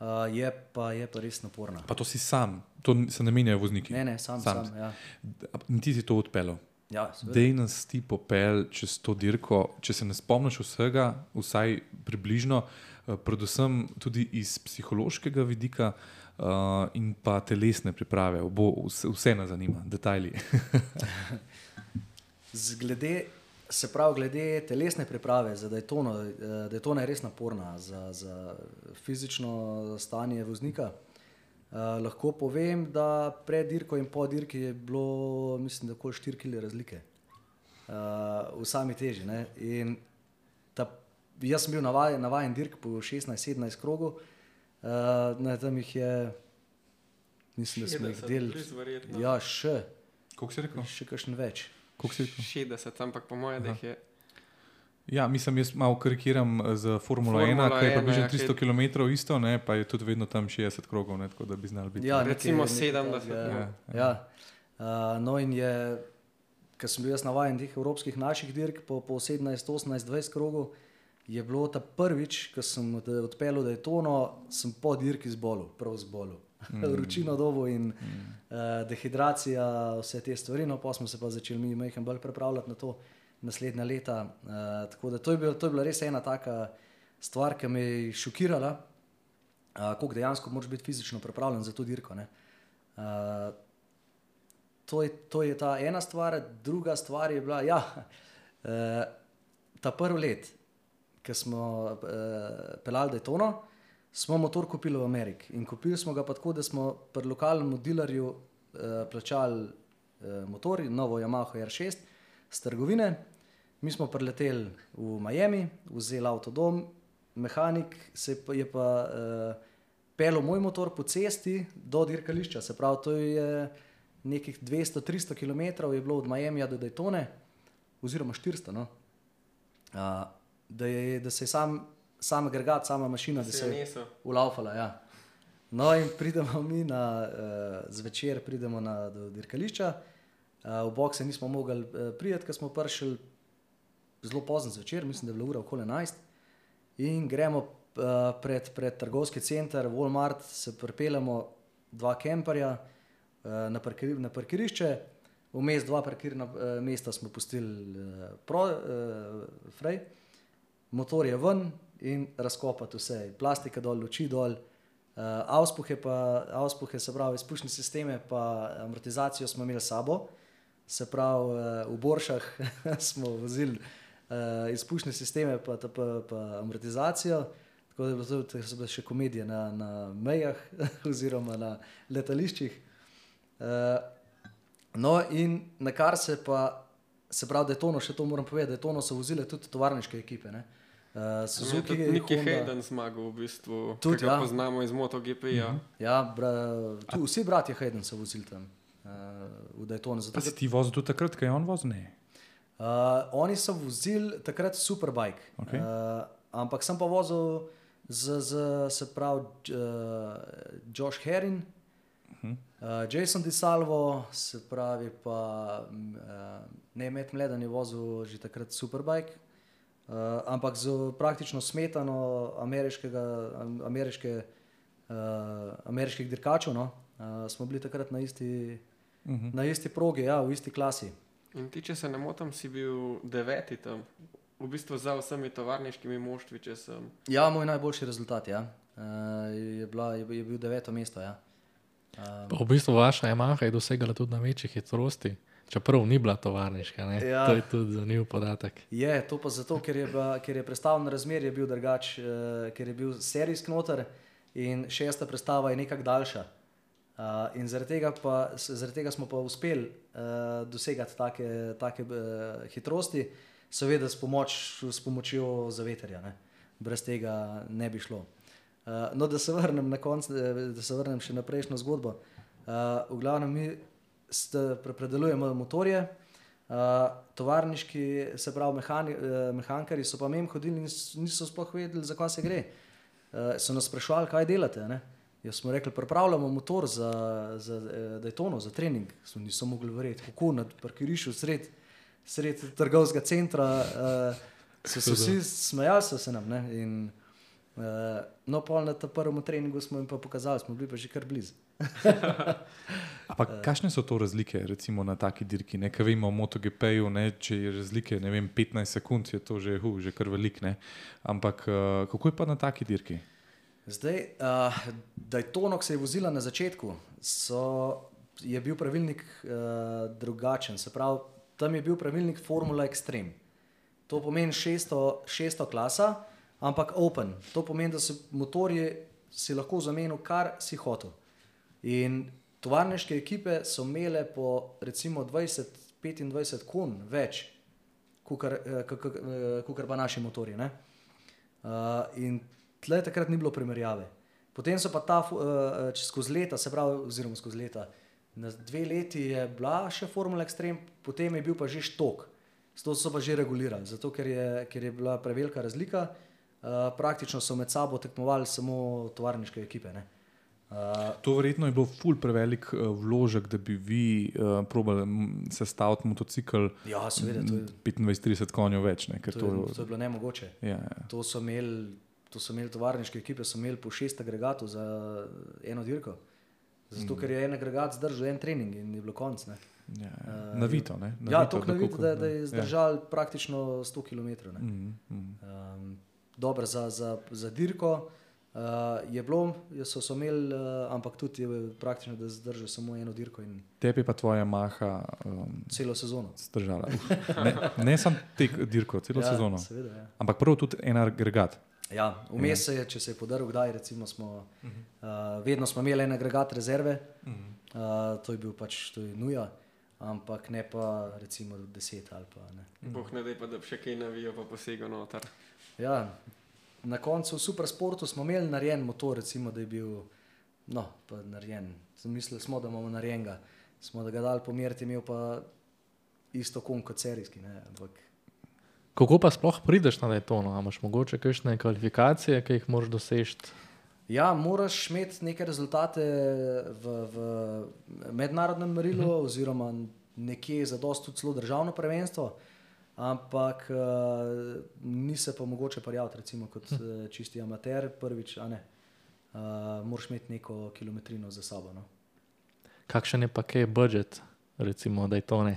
Speaker 4: uh, je, pa, je pa res naporna.
Speaker 1: Pa to si sam, to se ne menjajo vozniki.
Speaker 4: Ne, ne, sam,
Speaker 1: Sam.
Speaker 4: sam. ja.
Speaker 1: Ti si to odpeljal.
Speaker 4: Ja.
Speaker 1: Dej nas ti popel čez to dirko, če se ne spomniš vsega, vsaj približno, eh, predvsem tudi iz psihološkega vidika uh, in pa telesne priprave. Obo, vse, vse nas zanima, detajli.
Speaker 4: Z Glede, se pravi, glede telesne priprave, za da je to, da je to res naporna za, za fizično stanje voznika. Uh, lahko povem, da pred dirko in po dirki je bilo, mislim, da okoli 4 kg razlike uh, v sami teži. ne. In Ta, jaz sem bil navajen, navajen dirk po 16-17 krogov, uh, na tam jih je, mislim, da smo jih
Speaker 2: 60
Speaker 4: delili. Ja, še,
Speaker 1: Koliko si rekel?
Speaker 4: še kakšen več.
Speaker 1: Koliko si rekel?
Speaker 2: 60, ampak po mojem, da jih je.
Speaker 1: Ja, mislim, jaz malo karikiram eh, z Formulo 1,
Speaker 2: Formula
Speaker 1: ki je
Speaker 2: 1,
Speaker 1: približno
Speaker 2: ja,
Speaker 1: 300
Speaker 2: kaj-
Speaker 1: km isto, ne, pa je tudi vedno tam 60 krogov, ne, tako da bi znali biti.
Speaker 4: Ja,
Speaker 2: Recimo
Speaker 4: nekaj- nekaj
Speaker 2: 70,
Speaker 4: takega,
Speaker 2: no.
Speaker 4: Ja, ja. Uh, no, in je, ker sem bil jaz navaden teh evropskih naših dirk, po, po 17, 18, 20 krogov, je bilo ta prvič, ko sem od- odpeljal, da je tono, sem po dirki zbolel, prav zbolel. Vročino dobo in mm. uh, dehidracija, vse te stvari, no pa smo se pa začeli mi majhen bolj pripravljati na to naslednja leta. Uh, tako da to je, bil, to je bila res ena taka stvar, ki me je šokirala, uh, koliko dejansko moraš biti fizično pripravljen za to dirko. ne. Uh, to, je, to je ta ena stvar, druga stvar je bila, da uh, ta prvi let, ki smo uh, pelali Daytono, smo motor kupili v Ameriki. In kupili smo ga tako, da smo pri lokalnem dilerju uh, plačali uh, motor, novo Yamaha R6 z trgovine. Mi smo prileteli v Miami, vzeli avtodom, mehanik se pa, je pa uh, pelil moj motor po cesti do dirkališča. Se pravi, to je nekih 200-300 km je bilo od Miamija do Daytone, oziroma 400. No? Uh, da, je, da se je sam, sam agregat, sama mašina, da
Speaker 2: Se je
Speaker 4: ulaufala. Ja. No, in pridemo mi na uh, zvečer, pridemo na, do dirkališča. Uh, v bokse nismo mogli uh, priti, ker smo prišli zelo pozno zvečer, mislim, da je bila ura okoli 11. In gremo uh, pred, pred trgovski center, Walmart, se pripeljemo dva kemperja uh, na, parkiri, na parkirišče, vmes dva parkirna uh, mesta smo pustili uh, pro, uh, frej, motor je ven in razkopati vse, plastika dol, luči dol. Uh, auspuhe, pa, auspuhe, se pravi, izpušne sisteme, pa amortizacijo smo imeli sabo, se pravi, uh, v Boršah smo vozili uh, izpušne sisteme, pa, ta- pa, pa amortizacijo. Tako da je bilo to so bile še komedije na, na mejah oziroma na letališčih. Uh, no, in na kar se pa, se pravi, da je tono, še to moram povedati, da je tono so vozile tudi tovarniške ekipe. Ne? Uh, Suzuki,
Speaker 2: Niki
Speaker 4: Honda.
Speaker 2: Hayden zmagal, v bistvu,
Speaker 4: Tudi, ja.
Speaker 2: poznamo iz MotoGP-ja.
Speaker 4: Ja, bra, tu, vsi bratje Hayden so vozili tam uh, v Daytonu. Zato,
Speaker 1: Pa si
Speaker 4: ker-
Speaker 1: ti vozil tudi takrat, ko je on vozil? Ne.
Speaker 4: Uh, oni so vozili takrat superbike,
Speaker 1: Okej.
Speaker 4: uh, ampak sem pa vozil z, z se pravi, uh, Josh Herring,
Speaker 1: Mhm.
Speaker 4: uh, Jason DiSalvo, se pravi pa uh, ne Met Mleden je vozil že takrat superbike, uh, ampak z praktično smetano ameriške, uh, ameriških dirkačev. No? Uh, smo bili takrat na isti,
Speaker 1: Mhm.
Speaker 4: na isti progi, ja, v isti klasi.
Speaker 2: In ti, če se ne motim, si bil deveti tam, v bistvu za vsemi tovarniškimi moštvi, sem.
Speaker 4: Ja, moj najboljši rezultat ja. uh, je, bila, je, je bil deveto mesto. Ja.
Speaker 3: Pa v bistvu vaša Yamaha je dosegala tudi na večjih hitrosti, čeprav ni bila tovarniška. ne.
Speaker 4: Ja.
Speaker 3: To je tudi zanimiv podatek.
Speaker 4: Je to pa zato, ker je, bila, ker je predstavljen razmer je bil drugač, uh, ker je bil serijski noter in šesta predstava je nekako daljša. Uh, in zaradi tega, pa, zaradi tega smo pa uspeli uh, dosegati take, take uh, hitrosti, seveda s, pomoč, s pomočjo zaveterja. Ne. Brez tega ne bi šlo. Uh, no, da se vrnem na konec, da se vrnem še na prejšnjo zgodbo. Uh, v glavnem mi predelujemo motorje, uh, tovarniški, se pravi, mehani, uh, mehanikari so pa mem hodili in niso sploh vedeli, za kaj se gre. Uh, so nas sprašvali, kaj delate. Ne? Jaz smo rekli, pripravljamo motor za, za eh, Daytono, za trening. Smo niso mogli verjeti, kako na parkirišču sred, sred trgovskega centra. Uh, so se vsi smejali, so se nam. Ne? In, uh, no, pol na tem prvem treningu smo jim pa pokazali, smo bili pa že kar blizu.
Speaker 1: Ampak kakšne so to razlike, recimo na taki dirki? Ne? Kaj vemo o MotoGP-ju, če je razlike ne vem, 15 sekund, je to že, hu, že kar velik. Ne? Ampak uh, kako je pa na taki dirki?
Speaker 4: Zdaj, uh, da je to, ko se je vozila na začetku, so, je bil pravilnik uh, drugačen. Se pravi, tam je bil pravilnik Formula Extreme. To pomeni šesto, šesto klasa, ampak open. To pomeni, da si motorji si lahko zamenil, kar si hotel. In tovarniške ekipe so imele po recimo 20-25 kon več, kot pa naši motorji. ne. Uh, in tle takrat ni bilo primerjave. Potem so pa ta uh, skozi leta, se pravi, oziroma skozi leta, na dve leti je bila še Formula Extreme, potem je bil pa že štok. To so pa že regulirali, zato ker je, ker je bila prevelika razlika. Uh, praktično so med sabo tekmovali samo tovarniške ekipe. Ne? Uh,
Speaker 1: To verjetno je bilo ful prevelik uh, vložek, da bi vi uh, probali mm, sestaviti motocikl
Speaker 4: ja, seveda, to je,
Speaker 1: 25-30 konjev več. Ne?
Speaker 4: To, je, to je bilo nemogoče.
Speaker 1: ja, ja.
Speaker 4: To so imeli, to so imeli tovarniške ekipe, so imeli po šest agregatov za eno dirko. Zato, ker je en agregat zdržal en trening in je bilo konc. Ne?
Speaker 1: Ja, ja.
Speaker 4: Uh,
Speaker 1: Navito, ne?
Speaker 4: Ja,
Speaker 1: Navito,
Speaker 4: to
Speaker 1: tako
Speaker 4: navito, da, da je
Speaker 1: ja.
Speaker 4: zdržal ja. praktično 100 km. Ne?
Speaker 1: Mm, mm.
Speaker 4: Um, dobro za, za, za dirko uh, je bilo, so, so imeli, uh, ampak tudi je praktično, da zdržijo samo eno dirko in
Speaker 1: Tebi pa tvoja maha um,
Speaker 4: celo sezono.
Speaker 1: zdržala. Ne, ne samo tek dirko, celo
Speaker 4: ja,
Speaker 1: sezono.
Speaker 4: Seveda, ja.
Speaker 1: Ampak prvo tudi en agregat.
Speaker 4: Ja, vmes se je, če se je podaril, kdaj, recimo, smo, uh, vedno smo imeli en agregat rezerve, uh, to je bil pač to je nuja, ampak ne pa recimo deset ali pa ne.
Speaker 2: Bog ne da, pa da še kaj navijo, pa posega noter.
Speaker 4: Ja, na koncu v supersportu smo imeli narejen motor, recimo, da je bil no, narejen. Mislili smo, da imamo narejenega, smo da ga dali pomeriti, imel pa isto kon kot serijski. Ne, ampak,
Speaker 3: Kako pa sploh prideš na Daytono? Imaš mogoče kakšne kvalifikacije, ki jih moraš doseči?
Speaker 4: Ja, moraš imeti neke rezultate v, v mednarodnem merilu, uh -huh. oziroma nekje za dosto celo državno prvenstvo, ampak uh, ni se pa mogoče prijaviti, recimo kot uh, čisti amater, prvič, a ne. Uh, moraš imeti neko kilometrino za sabo. No.
Speaker 3: Kakšen je pa kaj budžet, recimo Daytone?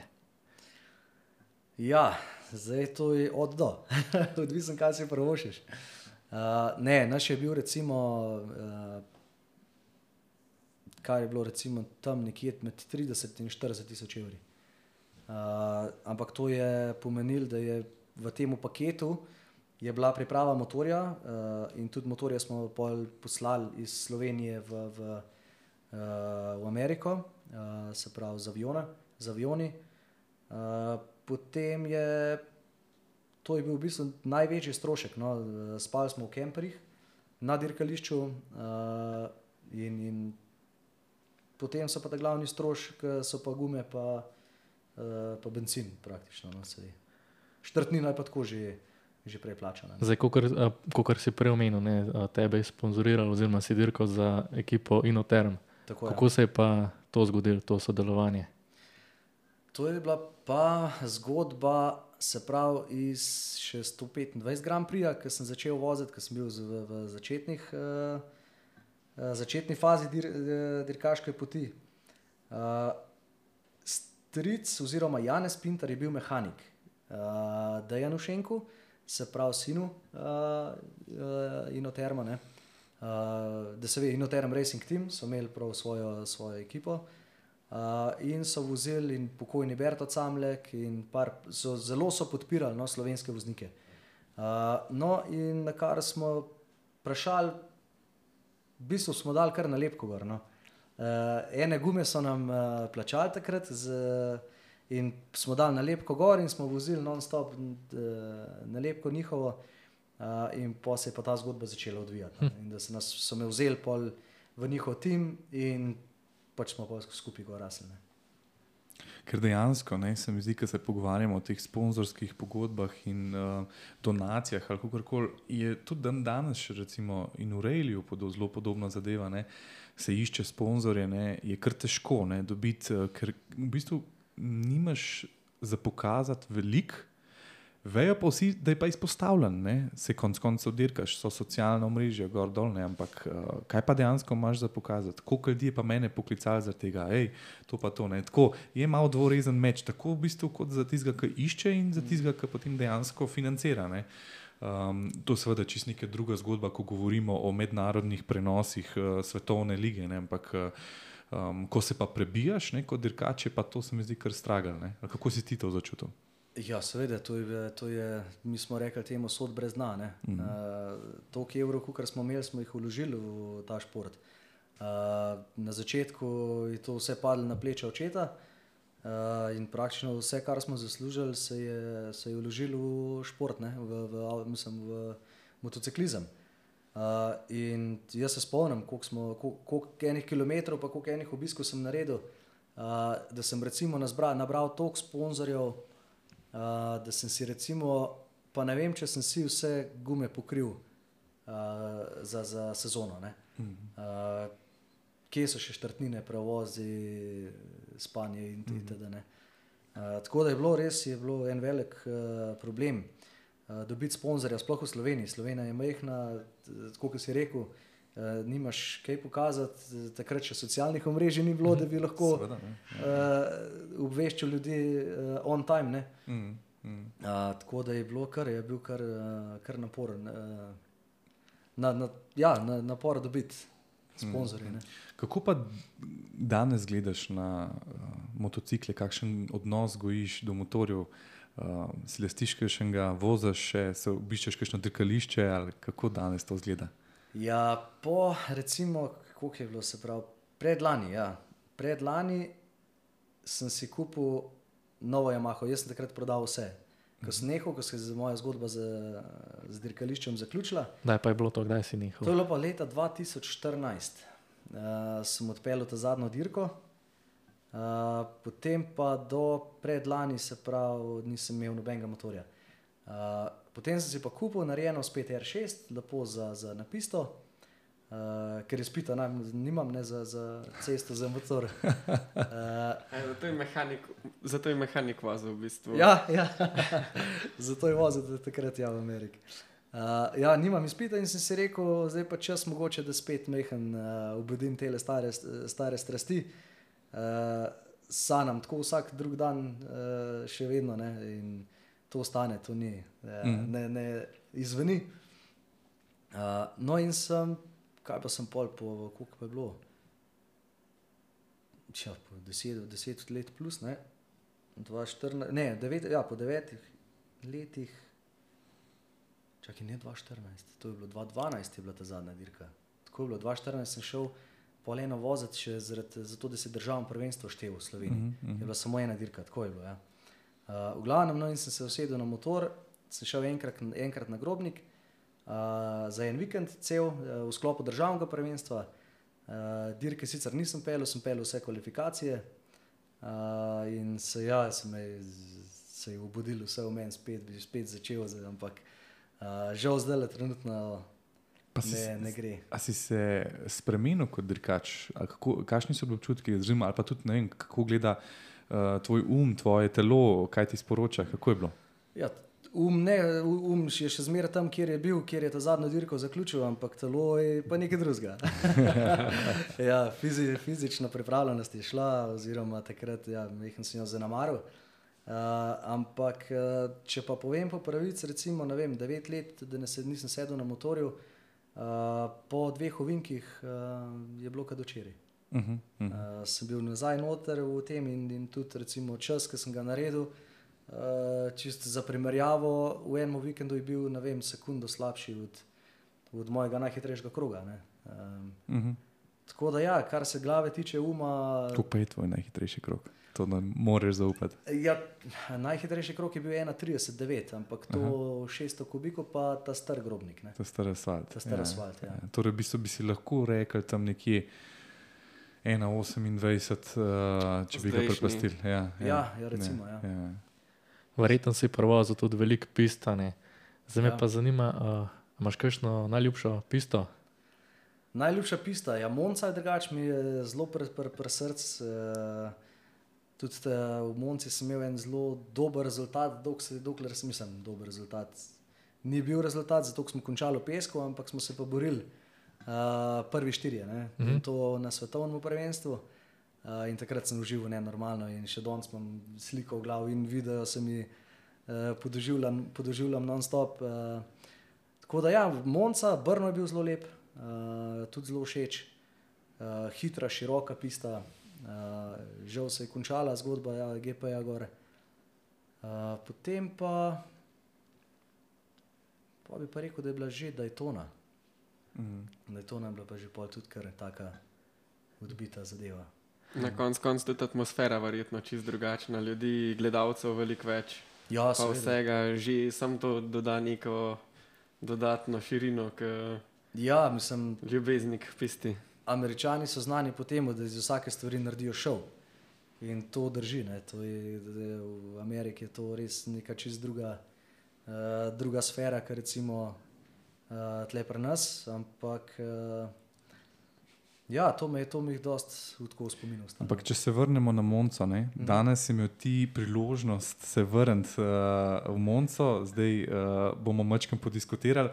Speaker 4: Ja, zdaj to je od do, odvisen, kaj si prvošiš. Uh, ne, naš je bil recimo, uh, kaj je bilo recimo tam nekje med 30 in 40 tisoč evri. Uh, ampak to je pomenilo, da je v tem paketu je bila priprava motorja uh, in tudi motorje smo poslali iz Slovenije v, v, uh, v Ameriko, uh, se pravi z, aviona, z avioni. Uh, potem je to je bil v bistvu največji strošek. No. Spali smo v kemperjih na dirkališču uh, in, in potem so pa ta glavni strošek, so pa gume, pa, uh, pa benzin praktično. No, Štrtnina je pa tako že že prej plačana.
Speaker 3: Zdaj, kot si prej omenil, ne, tebe je sponzoriral, oziroma si dirkal za ekipo Inoterm.
Speaker 4: Tako,
Speaker 3: Kako se je pa to zgodilo, to sodelovanje?
Speaker 4: To je bila pa zgodba, se pravi, iz 125 Grand Prix, ki sem začel voziti, ki sem bil v, v začetnih, uh, začetni fazi dir, dirkaške poti. Uh, stric, oziroma Janes Pinter, je bil mehanik, uh, Janušenko. Uh, se pravi, sinu uh, uh, Inoterma, uh, da se ve, Inoterm Racing Team, so imeli prav svojo, svojo ekipo. Uh, in so vozili, in pokojni Berto Camlek, in par, so, zelo so podpirali no, slovenske voznike. Uh, no, in na kar smo vprašali, v bistvu smo dali kar na lepko gor. No. Uh, ene gume so nam uh, plačali takrat, z, uh, In smo dali nalepko gor in smo vozili non-stop nalepko njihovo, uh, in pa se je pa ta zgodba začela odvijati. No. In da so nas so me vzeli v njihov tim in pač smo pa skupaj gorasli.
Speaker 1: Ker dejansko, ne, se mi zdi, da se pogovarjamo o teh sponzorskih pogodbah in uh, donacijah, ali kako koli, je tudi dan danes, še recimo in v Reiliju, pod, zelo podobna zadeva, ne, se išče sponzorje, ne, je kar težko dobiti, uh, ker v bistvu nimaš za pokazati veliko, vejo pa vsi, da je pa izpostavljen, ne? se konc koncev dirkaš, so socialna mreža, gor dol, ne? ampak uh, kaj pa dejansko imaš za pokazati? Koliko ljudi je pa mene poklicalo za tega, hej, to pa to ne. Tako je malo dvorezen meč, tako v bistvu kot za tistega, ki išče in za tistega, ki potem dejansko financira. Ne? Um, to je seveda čist neka druga zgodba, ko govorimo o mednarodnih prenosih uh, svetovne lige. Ne? Ampak uh, Um, ko se pa prebijaš, ne, kot dirkač, pa to se mi zdi kar stragal. Kako si ti to začutil?
Speaker 4: Ja, seveda, to je, to je, mi smo rekli temu sod brez dna. Mm -hmm. uh, Toliko evrov, kot smo imeli, smo jih vložili v ta šport. Uh, na začetku je to vse padlo na pleče očeta uh, in praktično vse, kar smo zaslužili, se je, se je vložilo v šport, ne, v, v, mislim, v motociklizem. Uh, in jaz se spomnim, koliko, smo, koliko enih kilometrov, pa koliko enih obiskov sem naredil, uh, da sem recimo nazbral, nabral toliko sponzorjev, da sem si recimo, pa ne vem, če sem si vse gume pokril uh, za, za sezono. Uh, kje so še štrtnine, prevozi, spanje in tako naprej. Uh, tako da je bilo res je bilo en velik uh, problem. Uh, dobiti sponzorja, sploh v Sloveniji. Slovenija je majhna, kot si rekel, Uh, nimaš kaj pokazati, takrat še socialnih omrežij ni bilo, mm, da bi lahko seveda, uh, obveščal ljudi uh, on time. Mm, mm. Uh, tako da je bilo kar, je bil kar, uh, kar naporen. Uh, na, na, ja, na, napor dobiti sponzorje. Mm,
Speaker 1: Kako pa danes gledaš na uh, motocikle, kakšen odnos gojiš do motorjev? Uh, si lestiš še enega, voziš še, se obiščeš kakšno dirkališče ali kako danes to izgleda?
Speaker 4: Ja, po, recimo, kako je bilo, se pravi, predlani. Ja. Predlani sem si kupil novo Yamaha, jaz sem takrat prodal vse. Ko sem nehal, ko se je moja zgodba z, z dirkališčem zaključila.
Speaker 3: Kdaj pa je bilo to, kdaj si nehal?
Speaker 4: To je bilo pa leta 2014. Uh, eh, sem odpeljal ta zadnjo dirko, uh, potem pa do predlani, se pravi, nisem imel nobenega motorja. Uh, Potem sem si pa kupil narejeno spet R6, lepo za, za napisto, uh, ker je spita, ne, nimam ne za, za cesto, za motor. Uh,
Speaker 2: e, zato, je mehanik, zato je mehanik vozil v bistvu.
Speaker 4: Ja, ja. zato je vozil takrat ja, v Ameriki. Uh, ja, nimam izpita in sem si rekel, zdaj pa čas mogoče, da spet mehen uh, obudim te stare, stare strasti. Uh, sanam tako vsak drug dan, uh, še vedno. Ne, in, to stane, to ni, mm. ne, ne izveni. Uh, no, in sem, kaj pa sem pol, po koliko pa je bilo? Če, po deset, deset let plus, ne, 2014, ne, devet, ja, po devetih letih. Čakaj, ne 2014, to je bilo 2012, je bila ta zadnja dirka. Tako je bilo, 2014 sem šel po eno voziti, še zaradi, zato da se državno prvenstvo število v Sloveniji. Mm -hmm. Je bila samo ena dirka, tako je bilo. Ja. Uh, v glavnem, no, in sem se usedel na motor, sem šel enkrat, enkrat na grobnik uh, za en vikend, cel uh, v sklopu državnega prvenstva. Uh, dirke sicer nisem pel, sem pel vse kvalifikacije. Uh, in se, ja, se, me, se je obudil, vse v meni, spet bi spet začel, zdaj, ampak uh, žal zdaj le trenutno ne, ne gre.
Speaker 1: A si se spremenil kot dirkač? Kakšni so bili občutki, ali pa tudi ne vem, kako gleda uh, tvoj um, tvoje telo, kaj ti sporoča, kako je bilo?
Speaker 4: Ja, um, ne, um je še zmeraj tam, kjer je bil, kjer je ta zadnjo dirko zaključil, ampak telo je pa nekaj drugega. ja, fizi, fizična pripravljenost je šla, oziroma takrat ja, sem jo zanemaril. Uh, ampak, uh, če pa povem po pravici, recimo, vem, devet let, da ne se, nisem sedel na motorju, Uh, po dveh ovinkih uh, je bilo kot včeraj. Uh -huh, uh -huh. uh, sem bil nazaj noter v tem in, in tudi recimo, čas, ki sem ga naredil. Uh, čisto za primerjavo, v enem vikendu je bil na vem, sekundo slabši od, od mojega najhitrejšega kroga. Um, uh -huh. Tako da, ja, kar se glave tiče uma.
Speaker 1: Kako je tvoj najhitrejši krok? To nam moraš zaupati.
Speaker 4: Ja, najhitrejši krok je bil 1,39, ampak to Aha. 600 kubikov, pa ta star grobnik. Ne?
Speaker 1: Ta star asfalt.
Speaker 4: Ta star ja, asfalt ja.
Speaker 1: Ja. Torej, bi, bi si lahko rekel tam nekje 1,28, uh, če bi ga prepustili. Ja,
Speaker 4: ja, ja, ja, recimo. Ja. Ja.
Speaker 3: Verjetno si prvo za tudi veliko pistane. Zdaj me ja. pa zanima, uh, imaš kakšno najljubšo pisto?
Speaker 4: Najljubša pista, ja, Monca je drugač, mi je zelo pri pr, pr srcu. Uh, Tudi te, v Monci sem imel en zelo dober rezultat, dokler sem mislil, dober rezultat. Ni bil rezultat, zato smo končali v pesku, ampak smo se pa borili uh, prvi štirje, mm -hmm. to na svetovnem prvenstvu. Uh, in takrat sem užival ne normalno in še danes imam sliko v glavu in video se mi uh, podoživljam, podoživljam non-stop. Uh, tako da ja, Monca, Brno je bil zelo lep, uh, tudi zelo všeč, uh, hitra, široka pista. Uh, žal se je končala zgodba, ja, GPA gore. Uh, potem pa, pa bi pa rekel, da je bila že Daytona. Mm. Daytona je bila pa že pol tudi kar taka odbita zadeva.
Speaker 2: Na koncu konc tudi atmosfera verjetno čist drugačna, ljudi, gledalcev veliko več.
Speaker 4: Ja,
Speaker 2: pa vsega, že sam to doda neko dodatno širino, k
Speaker 4: ja, mislim,
Speaker 2: ljubeznik pisti.
Speaker 4: Američani so znani po tem, da iz vsake stvari naredijo šov. In to drži. To je, v Ameriki je to res neka čist druga, uh, druga sfera, kar recimo uh, tle pri nas. Ampak uh, ja, to me je to mi dost v spominu.
Speaker 1: Ampak če se vrnemo na Monco, ne? Mhm. danes si imel ti priložnost se vrniti uh, v Monco, zdaj uh, bomo mačkam podiskutirali.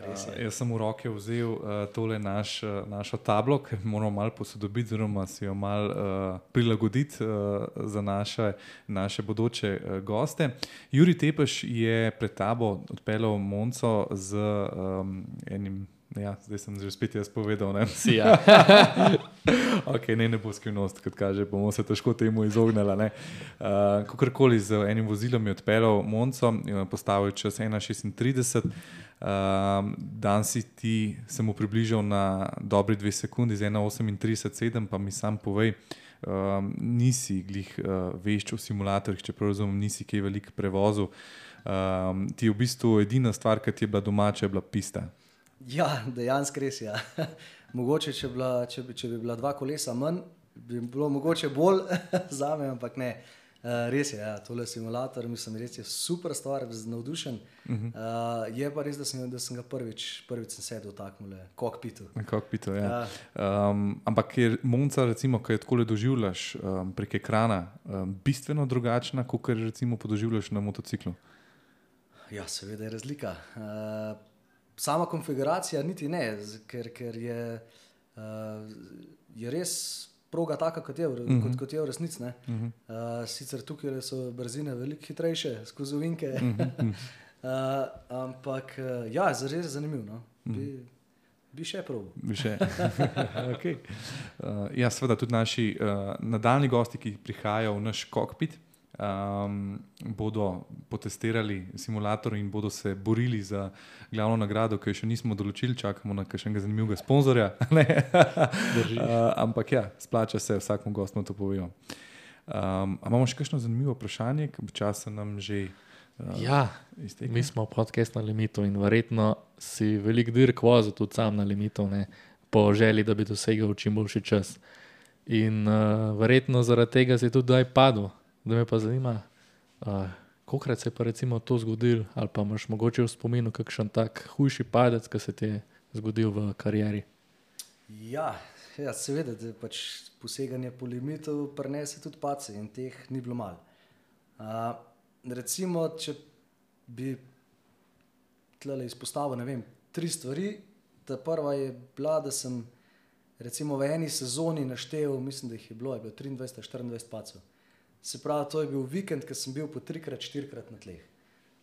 Speaker 1: Uh, jaz sem v roke vzel uh, tole naš, uh, našo tablo, ki moramo malo posodobiti, oziroma si jo malo uh, prilagoditi uh, za naše, naše bodoče uh, goste. Juri Tepeš je pred tabo odpeljal Monco z um, enim. Ja, zdaj sem že spet jaz povedal, da si ja. okay, ne, ne bo skrivnost, kot kaže, bomo se težko temu izognili. Uh, Kakorkoli z enim vozilom je odpeljal Monco in postavil čas 1,36. Um, dan si ti se mu približal na dobre dve sekunde, z 1,38, pa mi sam povej, um, nisi glih uh, vešč v simulatorjih, če prav razumem, nisi kaj velik prevozil. Um, ti je v bistvu edina stvar, ki ti je bila domača, je bila pista.
Speaker 4: Ja, dejansko res je. Ja. mogoče, če, bila, če, bi, če bi bila dva kolesa manj, bi bilo mogoče bolj za me, ampak ne. Uh, res je, ja, tole simulator, mislim, res je super stvar, navdušen. Uh -huh. uh, je pa res, da sem, da sem ga prvič, prvič sem v takem kokpitu.
Speaker 1: kokpitu ja. Ja. Um, ampak je Monca, recimo, ki jo tako doživljaš um, prek ekrana, um, bistveno drugačna, kot kar recimo doživljaš na motociklu.
Speaker 4: Ja, seveda je razlika. Uh, sama konfiguracija niti ne, ker, ker je, uh, je res proga taka, kot je, uh -huh. kot, mhm. kot je v resnici. Uh -huh. uh, sicer tukaj so brzine veliko hitrejše, skozi vinke. Uh -huh. uh, ampak uh, ja, res zanimivo. No? Bi, bi še prav.
Speaker 1: Bi še. okay. uh, ja, seveda tudi naši uh, nadaljni gosti, ki prihajajo v naš kokpit. Um, bodo potestirali simulator in bodo se borili za glavno nagrado, ki jo še nismo določili, čakamo na kakšnega zanimivega sponzorja. uh, ampak ja, splača se, vsakmu gostu to povejo. Um, imamo še kakšno zanimivo vprašanje, ki časa nam že. Uh,
Speaker 3: Ja,
Speaker 1: iztekel?
Speaker 3: mi smo podcast na limitu in verjetno si velik dirk vozil tudi sam na limitu, ne, po želji, da bi dosegel čim boljši čas. In uh, verjetno zaradi tega si tudi daj padel. Da me pa zanima, uh, kolikrat se je pa recimo to zgodilo, ali pa imaš mogoče v spominu kakšen tak hujši padec, ki se ti je zgodil v karieri.
Speaker 4: Ja, ja seveda, da pač poseganje po limitu prenese tudi pace in teh ni bilo malo. Uh, recimo, če bi tle izpostavil ne vem, tri stvari. Ta prva je bila, da sem recimo v eni sezoni naštel, mislim, da jih je bilo, je bilo 23-24 pacov. Se pravi, to je bil vikend, ki sem bil po trikrat, štirikrat na tleh.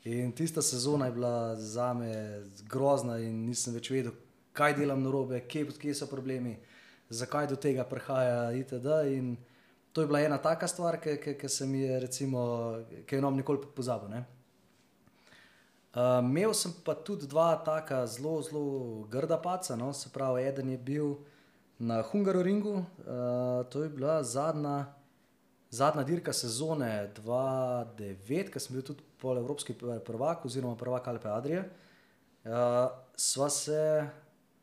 Speaker 4: In tista sezona je bila za me grozna in nisem več vedel, kaj delam na robe, kje, kje so problemi, zakaj do tega prihaja itd. In to je bila ena taka stvar, ki, ki, ki se mi je, recimo, ki je nam nikoli pozabil. Ne? Uh, imel sem pa tudi dva taka zelo, zelo grda paca. No? Se pravi, eden je bil na Hungaroringu, uh, to je bila zadnja, zadnja dirka sezone 2009, ki sem bil tudi pol evropski prvak oziroma prvak Alpe Adrije. Uh, sva se,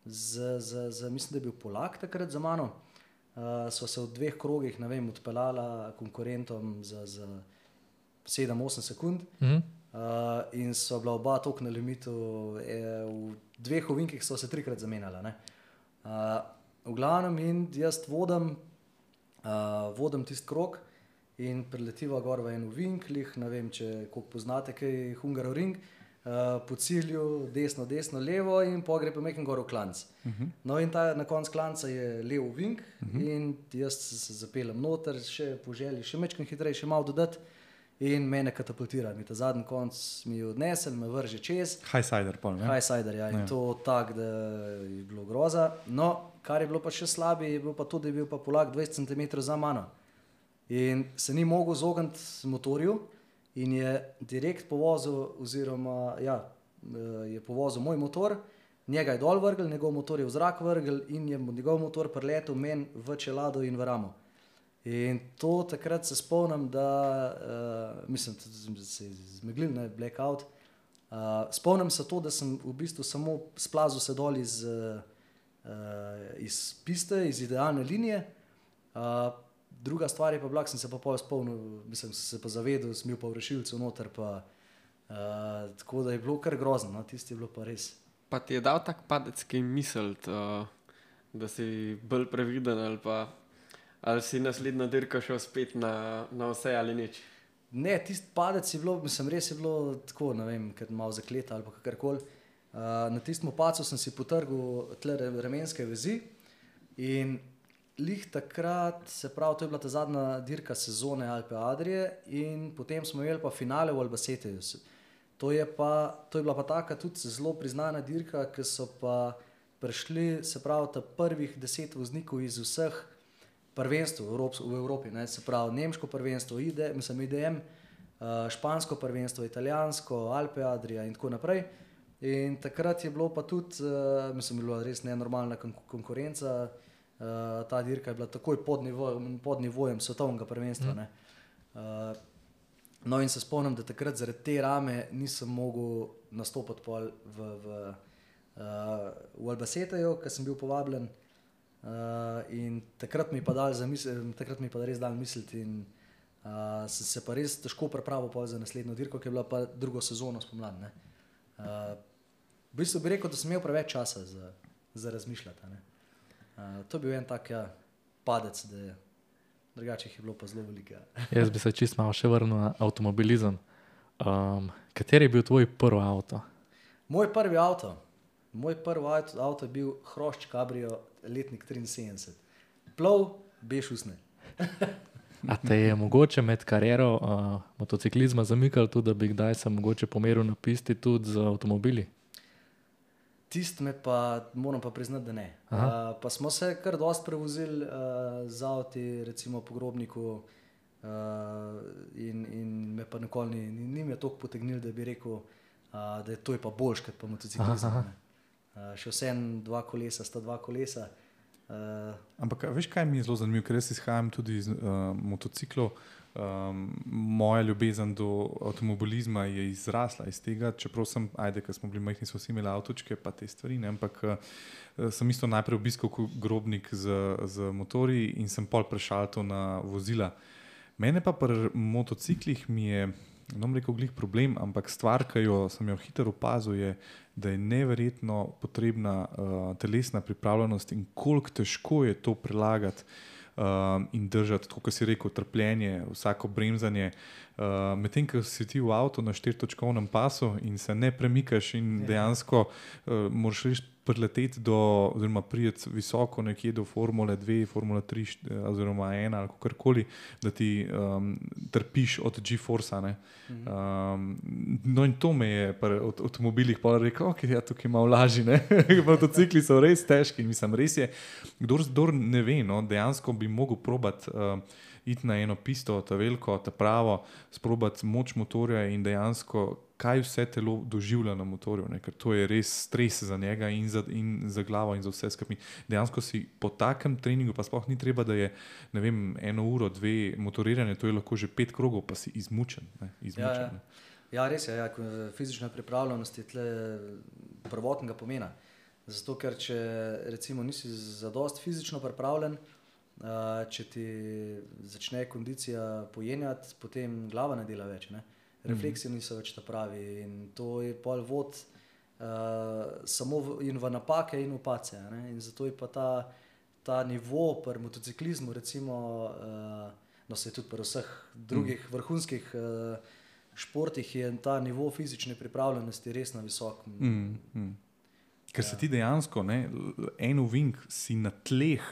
Speaker 4: z, z, z, mislim, da je bil Polak takrat za mano, uh, sva se v dveh krogih, vem, odpeljala konkurentom za, za 7-8 sekund.
Speaker 3: Mhm.
Speaker 4: Uh, in so bila oba tok na limitu, e, v dveh ovinkih so se trikrat zamenjala. ne. Uh, v glavnem, in jaz vodim, uh, vodim tisti krok in preletiva gor v en ovink, lih, ne vem, če koliko poznate, kaj je Hungaroring, uh, po cilju desno, desno, levo in pogre pa meken gor v klanc. Uh -huh. No in ta, na koncu klanca je levo ovink uh -huh. in jaz se zapeljem noter, še po želji, še mečkam hitreje, še malo dodati. In mene katapultira, mi ta zadnji konc mi odnese, me vrže čez.
Speaker 1: Highsider, pol, ne?
Speaker 4: Highsider, ja, in
Speaker 1: Ja.
Speaker 4: to tako, da je bilo groza. No, kar je bilo pa še slabše, je bilo pa to, da je bil pa Polak 20 cm za mano. In se ni mogel izogniti motorju, in je direkt povozil, oziroma ja, eh, je povozil moj motor, njega je dol vrgel, njegov motor je v zrak vrgel in je njegov motor preletel meni v čelado in v ramo. In to takrat se spomnim, da uh, mislim, da se je zmeglil, ne blackout. Uh, spomnim se to, da sem v bistvu samo splazil se dol iz, uh, iz piste, iz idealne linije. Uh, druga stvar je pa bila, da sem se pa pol spomnil, mislim, sem se pa zavedel, sem bil pa v rešilcu noter, pa, uh, tako da je bilo kar grozno, no, tisti je bilo pa res.
Speaker 2: Pa ti je dal tak padec, ki misel, uh, da si bolj previden ali pa ali si naslednja dirka šel spet na, na vse ali nič.
Speaker 4: Ne, tisti padec je bilo, mislim, res je bilo tako, ne vem, ker malo zakleta ali karkoli. Uh, na tistem pacu sem si potrgal tle re- remenske vezi in lih takrat, se pravi, to je bila ta zadnja dirka sezone Alpe Adrije in potem smo imeli pa finale v Albaceteju. To je, pa, to je bila pa taka tudi zelo priznana dirka, ki so pa prišli, se pravi, ta prvih deset voznikov iz vseh prvenstv v, Evrops, v Evropi, ne, se pravi nemško prvenstvo, IDE, mislim, IDM, uh, špansko prvenstvo, italijansko, Alpe Adrija in tako naprej. In takrat je bilo pa tudi, uh, mislim, bila res nenormalna kon konkurenca. Uh, ta dirka je bila takoj pod nivojem, pod nivojem svetovnega prvenstva. Mm. Uh, no, in se spomnim, da takrat zaradi te rame nisem mogel nastopati pol v, v, uh, v Albaceteju, ker sem bil povabljen. Uh, in takrat mi je pa dal zamisel, takrat mi je pa res dal misliti. In, uh, sem se pa res težko pripravil za naslednjo dirko, ki je bila pa drugo sezono spomladi. Uh, v bistvu bi rekel, da sem imel preveč časa za, za razmišljati. ne. Uh, to je bil en tak ja, padec, da je drugače jih je bilo pa zelo veliko. ja.
Speaker 3: Jaz bi se čist malo še vrnil na avtomobilizem. Um, kateri je bil tvoj prvi avto?
Speaker 4: Moj prvi avto, moj prvi avto, avto je bil Hrošč Cabrio, letnik 73. Plov, beš usne.
Speaker 3: A te je mogoče med kariero uh, motociklizma zamikal tudi, da bi kdaj se mogoče pomeril na pisti tudi z avtomobili?
Speaker 4: Tist me pa, moram pa priznati, da ne. Uh,
Speaker 3: Aha.
Speaker 4: pa smo se kar dosti prevozili uh, z avti, recimo po grobniku. Uh, in, in me pa nikoli ni, ni, ni me toliko potegnil, da bi rekel, uh, da je to je pa boljš kot pa motociklizem. Uh, še vsem dva kolesa, sta dva kolesa. Uh,
Speaker 1: Ampak veš, kaj mi je zelo zanimivo, ker jaz izhajam tudi iz uh, motociklov. Um, moja ljubezen do avtomobilizma je izrasla iz tega, čeprav sem, ajde, ker smo bili majhni, smo vsi imeli avtočke, pa te stvari. Ne, ampak uh, sem isto najprej obiskal grobnik z, z motorji in sem pol prešal to na vozila. Mene pa pri motociklih mi je, bom rekel, glih problem, ampak stvar, ki jo sem jo hitro opazil, je, da je neverjetno potrebna uh, telesna pripravljenost in koliko težko je to prelagati. Um, in držati, kot si rekel, trpljenje, vsako bremzanje. Uh, Medtem, ko si ti v avtu na štiritočkovnem pasu in se ne premikaš, in
Speaker 4: Ja.
Speaker 1: dejansko uh, moraš res prileteti do, oziroma priti visoko nekje do Formule 2, Formule 3, št- eh, oziroma 1 ali karkoli, da ti um, trpiš od G-Forsa. ne. Um, no, in to me je pri avt- avtomobilih pa rekel, ok, ja, tukaj malo lažje. Motocikli so res težki mislim, res je. Kdor, kdor ne ve, no, dejansko bi mogel probati. Uh, Iti na eno pisto, ta veliko, ta pravo, sprobati moč motorja in dejansko, kaj vse telo doživlja na motorju, ne? ker to je res stres za njega in za, in za glavo, in za vse skupaj. Dejansko si po takem treningu, pa sploh ni treba, da je vem, eno uro, dve motoriranje, to je lahko že pet krogov, pa si izmučen. Ne? izmučen
Speaker 4: Ja, ja. Ja, res je. Ja, fizična pripravljenost je tle prvotnega pomena. Zato, ker če recimo nisi zadost fizično pripravljen, uh, če ti začne kondicija pojenjati, potem glava ne dela več. Ne? Refleksi niso več ta pravi in to je pol vod uh, samo v, in v napake in v pace. ne. In zato je pa ta, ta nivo pri motociklizmu, recimo, uh, no se tudi pri vseh drugih mm. vrhunskih uh, športih, je ta nivo fizične pripravljenosti res na visokem.
Speaker 1: Mm, mm. Ker se ti dejansko, ne, en uvink si na tleh,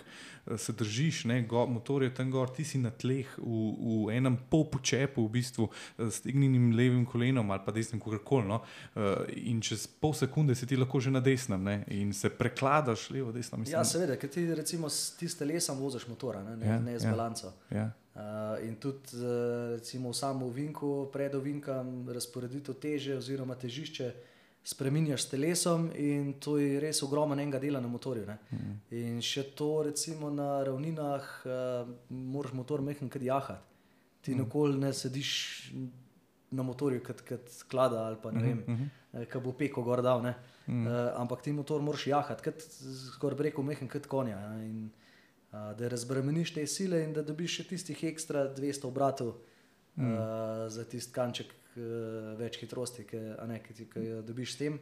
Speaker 1: eh, se držiš, ne, go, motor je tam gor, ti si na tleh v, v enem pol počepu, v bistvu eh, s stegnjenim levim kolenom ali pa desnim, kakorkoli. No, eh, in čez pol sekunde si ti lahko že na desnem ne, in se prekladaš levo, desno. Mislim,
Speaker 4: Ja, seveda, ker ti recimo s ti s telesom voziš motora, ne, ne,
Speaker 1: Ja,
Speaker 4: ja, ne z
Speaker 1: ja.
Speaker 4: ja. balanco.
Speaker 1: ja.
Speaker 4: Uh, in tudi uh, recimo v samem ovinku, pred ovinkom, razporeditev teže oziroma težišče spremenjaš s telesom in to je res ogromno enega dela na motorju. Ne?
Speaker 1: Mhm.
Speaker 4: In še to recimo na ravninah, uh, moraš motor mehen kad jahati. Ti
Speaker 1: Mhm.
Speaker 4: nikoli ne sediš na motorju kot, kot klada ali pa ne vem,
Speaker 1: Mhm.
Speaker 4: eh, ki bo peko gor dal. Ne?
Speaker 1: Mhm.
Speaker 4: Uh, ampak ti motor moraš jahati, kot skoraj bi rekel, mehen kot konja. In, uh, da razbremeniš te sile in da dobiš še tistih ekstra 200 obratov mm. uh, za tisti kanček več hitrosti, ki, ne, ki, ti- ki jo dobiš s tem.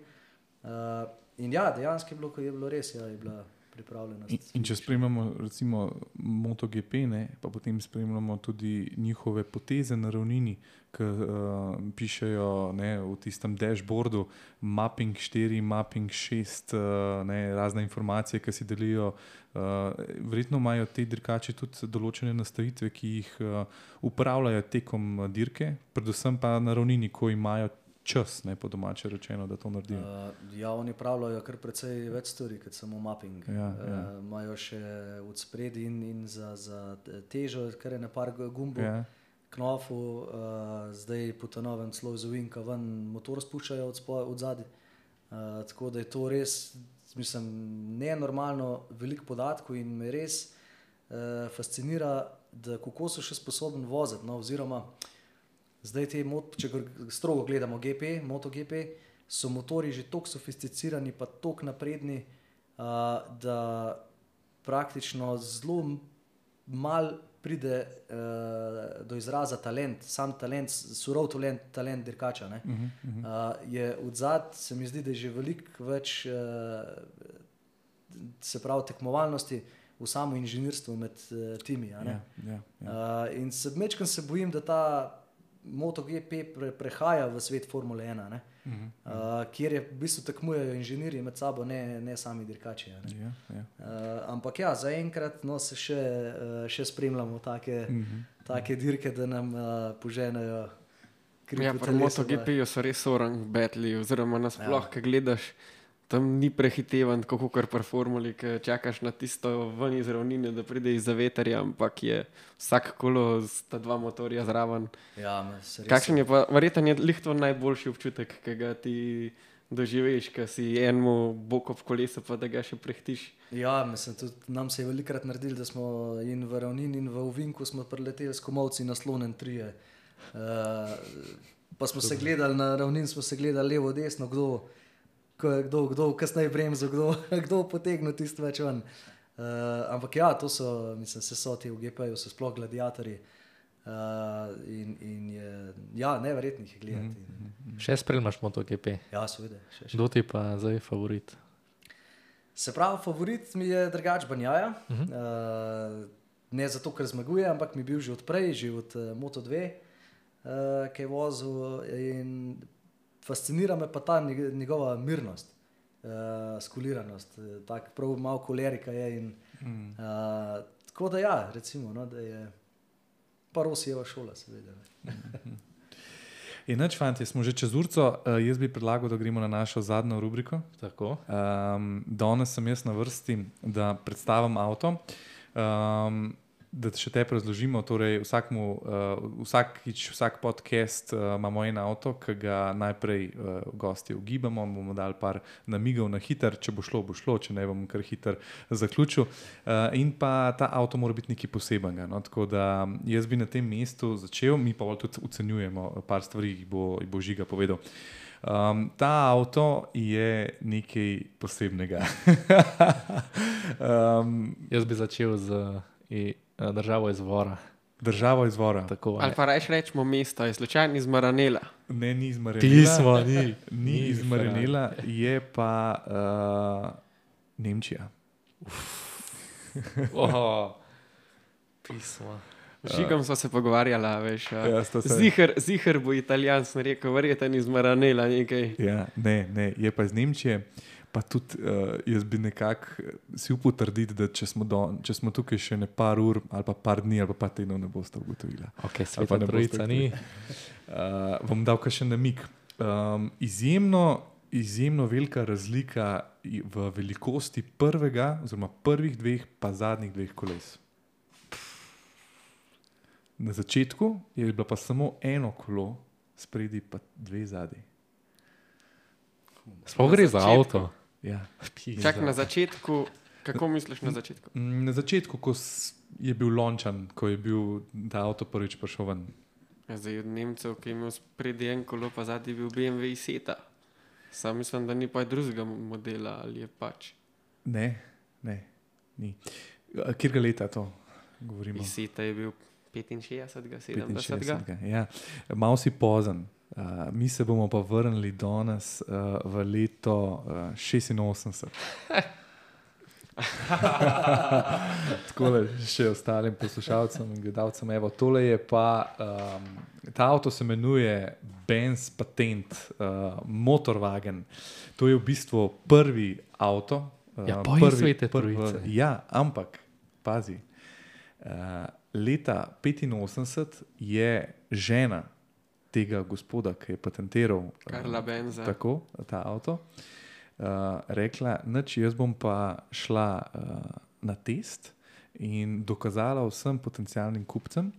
Speaker 4: Uh, in ja, dejansko je bilo, ko je bilo res, ja, je bila pripravljenost.
Speaker 1: In, in če spremljamo recimo MotoGP, ne, pa potem spremljamo tudi njihove poteze na ravnini, ki uh, pišejo ne, v tistem dashboardu, mapping 4, mapping 6, uh, ne, razne informacije, ki si delijo. Uh, verjetno imajo te dirkači tudi določene nastavitve, ki jih uh, upravljajo tekom dirke, predvsem pa na ravnini, ko imajo čas, ne po domače rečeno, da to naredijo.
Speaker 4: Uh, ja, oni pravljajo kar precej več stvari, kot samo mapping.
Speaker 1: Ja, ja.
Speaker 4: Uh, imajo še od spredi in, in za, za težo, kar je na par gumbov.
Speaker 1: Ja.
Speaker 4: knofu, uh, zdaj po ta novem celo iz Uvinka ven motor spuščajo od, spo- od zadaj. Uh, tako da je to res, mislim, nenormalno veliko podatkov in me res uh, fascinira, da kako so še sposobni voziti. No, oziroma, zdaj te, če strogo gledamo GP, MotoGP, so motori že tako sofisticirani, pa tako napredni, uh, da praktično zelo m- mal pride uh, do izraza talent, sam talent, surov talent, talent dirkača. ne.
Speaker 1: Uh -huh, uh -huh.
Speaker 4: Uh, je od zadaj, se mi zdi, da je že veliko več, uh, se pravi, tekmovalnosti v samo inženirstvu med uh, timi. a ne.
Speaker 1: Ja, ja, ja.
Speaker 4: Uh, in se mečkam se bojim, da ta MotoGP pre, prehaja v svet Formule 1, ne?
Speaker 1: Uh -huh.
Speaker 4: uh, kjer je v bistvu tekmujejo inženirji med sabo, ne, ne sami dirkači. a Ne?
Speaker 1: Ja, ja.
Speaker 4: Uh, ampak ja, zaenkrat no, se še, uh, še spremljamo take,
Speaker 1: Uh -huh.
Speaker 4: take dirke, da nam uh, poženejo kri
Speaker 2: Ja, pri MotoGP-ju so res orang betli, oziroma nasploh,
Speaker 4: ja.
Speaker 2: ki gledaš tam ni prehitevan, tako kot pri formuli, ki čakaš na tisto ven iz ravnine, da pride iz zavetarja, ampak je vsak kolo z ta dva motorja zraven.
Speaker 4: Ja,
Speaker 2: Kakšen je pa, verjetno je lihto najboljši občutek, ki ga ti doživiš, ko si enemu bok ob kolesu, pa da ga še prehtiš.
Speaker 4: Ja, mislim, tudi nam se je velikrat naredilo, da smo in v ravnini, in v Ovinku smo preleteli s komovci naslonjen trije. Uh, pa smo se gledali na ravnin, smo se gledali levo, desno, kdo, ko- kdo, kdo kasneje bremzo, kdo, kdo potegne tisto več ven. Uh, ampak ja, to so, mislim, se so ti v GP-ju, so sploh gladiatorji. Uh, in, in je, ja, neverjetno jih je gledati. In,
Speaker 3: Še spremljaš MotoGP.
Speaker 4: ja, seveda.
Speaker 3: Kdo ti pa zdaj favorit?
Speaker 4: Se pravi, favorit mi je drugač Banjaja. Uh -huh. uh, ne zato, ker zmaguje, ampak mi je bil že odprej, že od uh, Moto 2, uh, ki je vozil. In fascinira me pa ta njeg- njegova mirnost, uh, skuliranost, uh, tako prav malo kolerika je. In,
Speaker 1: Mm.
Speaker 4: uh, tako da ja, recimo, no, da je pa Rosijeva šola, seveda.
Speaker 1: Inač, fanti, smo že čez urco. Uh, jaz bi predlagal, da gremo na našo zadnjo rubriko.
Speaker 3: Tako.
Speaker 1: Um, danes sem jaz na vrsti, da predstavim avto. Um, da še te razložimo. Torej, vsakmu, uh, vsakič, vsak podcast uh, imamo en avto, ki ga najprej uh, gosti ugibamo, bomo dali par namigov na hiter, če bo šlo, bo šlo, če ne bom kar hiter zaključil. Uh, in pa ta avto mora biti nekaj posebenega. No? Tako da jaz bi na tem mestu začel, mi pa tudi ocenjujemo par stvari, jih bo, bo žiga povedal. Um, ta avto je nekaj posebnega. um,
Speaker 3: Jaz bi začel z eh, državo izvora.
Speaker 1: državo izvora.
Speaker 3: Tako,
Speaker 2: Ali pa rečemo rečemo mesto, je slučajno iz Maranela.
Speaker 1: Ne, ni iz Marinela.
Speaker 3: Pismo, ni.
Speaker 1: Ni iz Marinela, je pa uh, Nemčija.
Speaker 3: Oh, pismo.
Speaker 2: Žigom smo se pogovarjali, veš. a,
Speaker 1: Ja, se-
Speaker 2: Ziher, ziher bo italijan, sem rekel, verjetno iz Maranela nekaj.
Speaker 1: Ja, ne, ne, je pa iz Nemčije. Pa tudi uh, jaz bi nekako eh, si upal trditi, da če smo, do, če smo tukaj še ne par ur, ali pa par dni, ali pa par tednov, ne boste ugotovili.
Speaker 3: Okay,
Speaker 1: Ali pa
Speaker 3: sveta
Speaker 1: ne
Speaker 3: trojica
Speaker 1: boste
Speaker 3: ni.
Speaker 1: Uh, bom dal še namig. Um, izjemno, izjemno velika razlika v velikosti prvega, oziroma prvih dveh, pa zadnjih dveh koles. Na začetku je bilo pa samo eno kolo, spredi pa dve zadnji.
Speaker 3: Sploh
Speaker 2: Na
Speaker 3: gre za avto.
Speaker 1: Ja.
Speaker 2: Čak na začetku, kako misliš na začetku?
Speaker 1: Na začetku, ko je bil lončan, ko je bil ta avto prvič prišel ven.
Speaker 2: Ja, zdaj od Nemcev, ki je imel spredi en kolo, pa zadnji bil BMW Seta. Sam mislim, da ni pa drugega modela ali je pač.
Speaker 1: Ne, ne, ni. Kjer ga leta to govorimo?
Speaker 2: Iz Seta je bil 65, 70.
Speaker 1: 65. Ja. Mal si pozen. Uh, mi se bomo pa vrnili danes uh, v leto uh, 86. Tako da še ostalim poslušalcem in gledalcem. Evo, tole je pa, um, ta avto se imenuje Benz Patent uh, Motorwagen. To je v bistvu prvi avto. Uh,
Speaker 3: Ja, pa je Svete Trojice.
Speaker 1: Ja, ampak pazi. Uh, leta 85 je žena tega gospoda, ki je patentiral
Speaker 2: Karla Benza.
Speaker 1: tako, ta avto, uh, rekla, noč jaz bom pa šla uh, na test in dokazala vsem potencijalnim kupcem,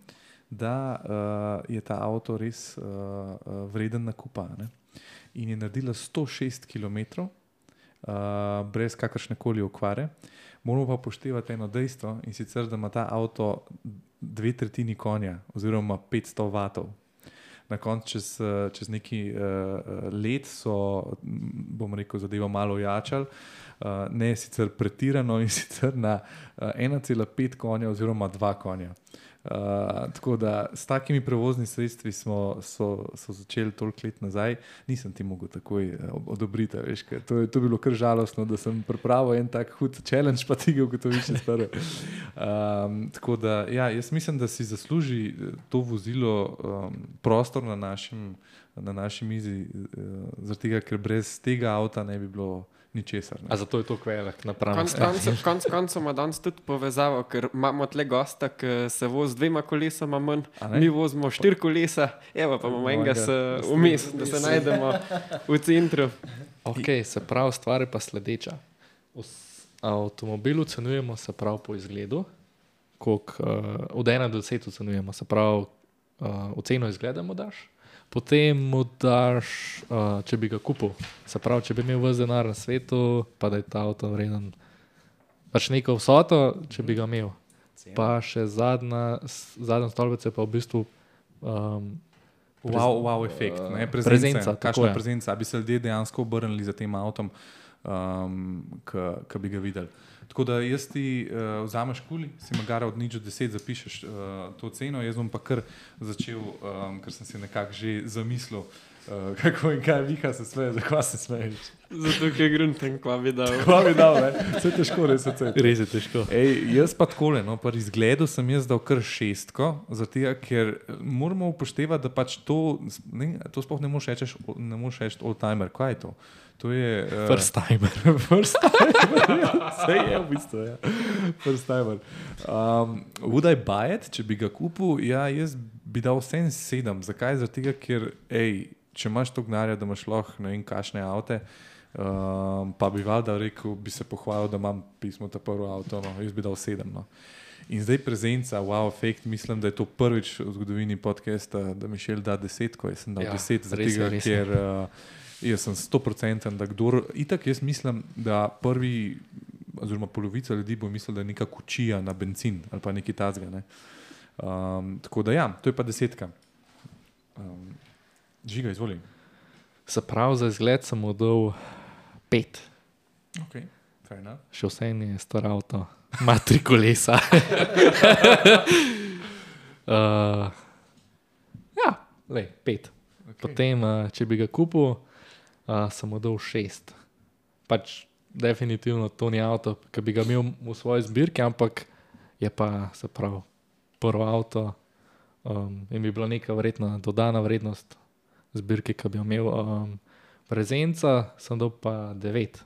Speaker 1: da uh, je ta avto res uh, uh, vreden nakupa. Ne? In je naredila 106 km, uh, brez kakršne koli okvare. Moramo pa upoštevati eno dejstvo in sicer, da ima ta avto dve tretjini konja, oziroma 500 vatov. Na koncu, čez, eh, čez neki uh, let, so, m, bomo rekel, zadevo malo ojačali, uh, ne sicer pretirano in sicer na uh, 1,5 konja, oziroma 2 konja. Uh, tako da s takimi prevoznimi sredstvi smo so, so začeli toliko let nazaj, nisem ti mogel takoj eh, ob- odobriti. Veš, to, je, to je bilo kar žalostno, da sem pripravil en tak hud challenge, pa ti ga ugotoviš čez prvo. Um, tako da ja, jaz mislim, da si zasluži eh, to vozilo um, prostor na našem, na naši mizi, uh, zaradi tega, ker brez tega avta ne bi bilo ničesar. ne.
Speaker 3: A zato je to velik napram.
Speaker 2: Konec koncev konc koncev ima danes tudi povezavo, ker imamo tle gosta, ki se vozi z dvema kolesama manj, mi vozimo štiri kolesa, evo pa imamo enega vmes, da se najdemo v centru.
Speaker 3: Okay, se pravi, stvar je pa sledeča. Os- Avtomobil ocenjujemo se pravi po izgledu, kolik, uh, od 1 do 10 ocenjujemo, se pravi, uh, oceno izgleda mu daš, potem mu daš, uh, če bi ga kupil, se pravi, če bi imel vse denar na svetu, pa da je ta avto vreden, pač neko vsoto, če bi ga imel. Pa še zadnja, zadnja stolpica je pa v bistvu. Um,
Speaker 1: Wow, wow efekt, ne,
Speaker 3: prezenca,
Speaker 1: prezenca. Kakšna
Speaker 3: je.
Speaker 1: prezenca, bi se ljudje dejansko obrnili za tem avtom, um, ki bi ga videli. Tako da jaz ti uh, vzameš kuli, si magara od nič do deset zapišeš uh, to ceno, jaz bom pa kar začel, um, ker sem si nekako že zamislil, kako in kaj viha se smeje, zakaj se smeješ.
Speaker 2: Zato, ker je grunten, kva bi dal.
Speaker 1: Kva bi dal, ne? Vse težko, res je.
Speaker 3: res je težko.
Speaker 1: Ej, jaz pa tako, no, pri izgledu sem jaz dal kar šestko, zato ker moramo upoštevati, da pač to, ne, to sploh ne moreš reči, ne moreš reči old-timer. Kaj je to? To je uh,
Speaker 3: First timer.
Speaker 1: First timer. ja, Vse je v bistvu. Ja. First timer. Um, would I buy it, če bi ga kupil? Ja, jaz bi dal vsem sedem. Zakaj? Zato, ker ej, če imaš to gnare, da imaš lahko ne vem, kašne avte. Um, pa bi valjda rekel, bi se pohvalil, da imam pismo ta prvo avto, no, jaz bi dal sedem. No. In zdaj prezenca, wow, efekt, mislim, da je to prvič v zgodovini podcasta, da Mišel da deset, ko jaz sem dal
Speaker 3: Ja,
Speaker 1: deset, zato ker uh, jaz sem stoprocenten, da kdor, itak jaz mislim, da prvi, oziroma polovica ljudi bo mislila, da je neka kučija na benzin ali pa nekaj tazga. Ne. Um, tako da ja, to je pa desetka. Um, žiga, izvoli.
Speaker 3: Se pravi, za izgled sem mu dal pet,
Speaker 1: Okay.
Speaker 3: Še vse je star avto, ima tri kolesa. uh, ja, le, pet.
Speaker 1: Okay.
Speaker 3: Potem, uh, če bi ga kupil, uh, sem mu dal šest. Pač definitivno to ni avto, ki bi ga imel v svoji zbirki, ampak je pa se pravi prvo avto um, in bi bila neka vredna, dodana vrednost zbirke, ki bi jo imel. Um, prezenca sem dal pa devet.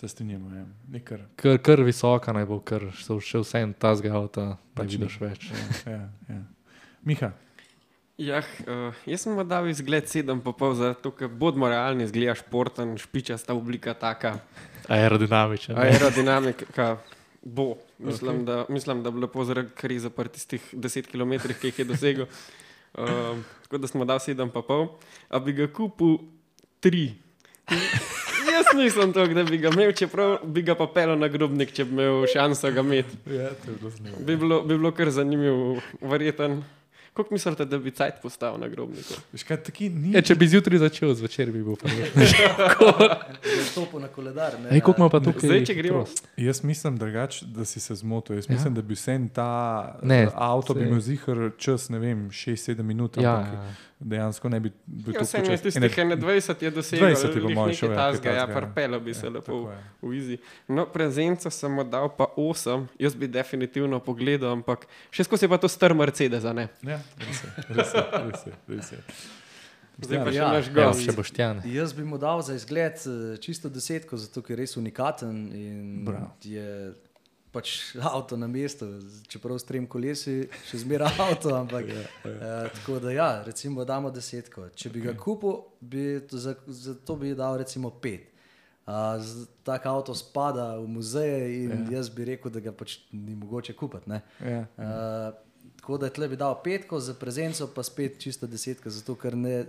Speaker 1: Se strinjamo, ja. nekar.
Speaker 3: Kar, kar visoka naj bo, ker so še vse en ta zgavta, pa
Speaker 1: Pač ni.
Speaker 3: vidiš več.
Speaker 1: Ja, ja. Miha,
Speaker 2: Jah, uh, jaz sem dal izgled 7,5, zato ker bodimo realni, zgleda športen, špičasta oblika, taka
Speaker 3: Aerodinamičen. ne.
Speaker 2: aerodinamika. Bo. Mislim, okay. da, mislim, da bo lepo zaradi krize pri tistih 10 km, ki jih je dosegel. Um, tako da smo dal 7,5, a bi ga kupil 3. Jaz nisem to, da bi ga imel, čeprav bi ga pa pel na grobnik, če bi imel šanso ga imeti.
Speaker 1: ja.
Speaker 2: Bi bilo, bi bilo kar zanimivo, verjeten. Kako mislite, da bi cajt postavil na grobniku?
Speaker 1: Veš kaj, taki ni.
Speaker 3: Ja, če bi zjutraj začel, zvečer bi bil pa že.
Speaker 4: Je stopil na koledar. ne,
Speaker 3: Ej, koliko ima pa tukaj?
Speaker 2: Zdaj, če gremo-?
Speaker 1: Jaz mislim, drugač, da si se zmotil. Jaz
Speaker 3: Ja.
Speaker 1: mislim, da bi vse ta
Speaker 3: Ne,
Speaker 1: avto bi
Speaker 3: saj-
Speaker 1: imel zihar čas, ne vem, 6-7 minut.
Speaker 3: Ja,
Speaker 1: ampak
Speaker 3: ja.
Speaker 1: Dejansko ne bi bil
Speaker 2: Ja, vse ne, tistih 21 je dosegel,
Speaker 1: 20 je mojem šel, ja,
Speaker 2: tazga, ja,
Speaker 1: takega, ja.
Speaker 2: parpelo bi se
Speaker 1: Ja,
Speaker 2: lepo
Speaker 1: tako je.
Speaker 2: v izi. No, prezenco sem mu dal pa 8, jaz bi definitivno pogledal, ampak še skozi je pa to star Mercedes, ne?
Speaker 1: Ja, res je, res je. Res je, res je.
Speaker 2: Zdaj pa še
Speaker 4: Ja.
Speaker 2: naš
Speaker 3: Ja,
Speaker 2: gost.
Speaker 3: še boštjan.
Speaker 4: Jaz bi mu dal za izgled eh, čisto desetko, zato ker je res unikaten in
Speaker 1: Bravo.
Speaker 4: je pač avto na mestu, čeprav s trem kolesi, še zmeraj avto. Ampak, ja, ja. Eh, tako da, ja, recimo, damo desetko. Če bi ga kupil, bi to, za, za to bi dal recimo pet. Uh, tak avto spada v muzeje in ja. jaz bi rekel, da ga pač ni mogoče kupiti. ne.
Speaker 1: Ja.
Speaker 4: Uh, tako da tle bi dal petko, za prezenco pa spet čisto desetka, zato ker ne.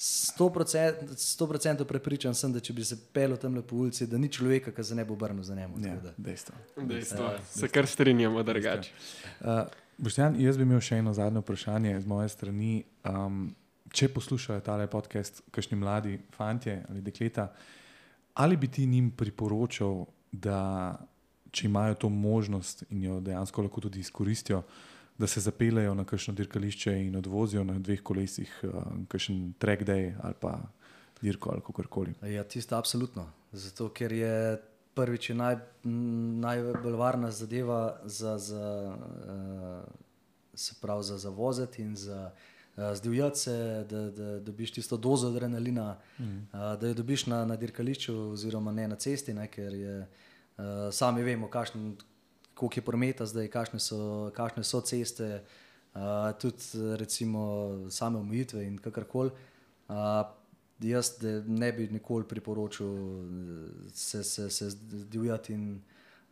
Speaker 4: 100%, 100 prepričan sem, da če bi se pel tam po ulici, da ni človeka, ki se ne bo obrnil za njim.
Speaker 1: Ja, dejstvo.
Speaker 2: Dejstvo. Se kar strinjamo, drugače.
Speaker 1: Uh, Boštjan, jaz bi imel še eno zadnje vprašanje z moje strani. Um, če poslušajo tale podcast, kakšni mladi fantje ali dekleta, ali bi ti njim priporočal, da če imajo to možnost in jo dejansko lahko tudi izkoristijo, da se zapeljejo na kakšno dirkališče in odvozijo na dveh kolesih, uh, kakšen track day ali pa dirko ali kakorkoli.
Speaker 4: Ja, tisto absolutno. Zato, ker je prvič je naj, najbolj varna zadeva za, za, uh, se pravi, za, za voziti in za uh, zdivjati se, da, da dobiš tisto dozo adrenalina, mm. uh, da jo dobiš na, na dirkališču, oziroma ne na cesti, ne, ker je, uh, sami vemo, kakšen, koliko je prometa zdaj, kakšne so, kakšne so ceste, uh, tudi recimo same omejitve in kakorkoli. Uh, jaz ne bi nikoli priporočil se, se, se divjati in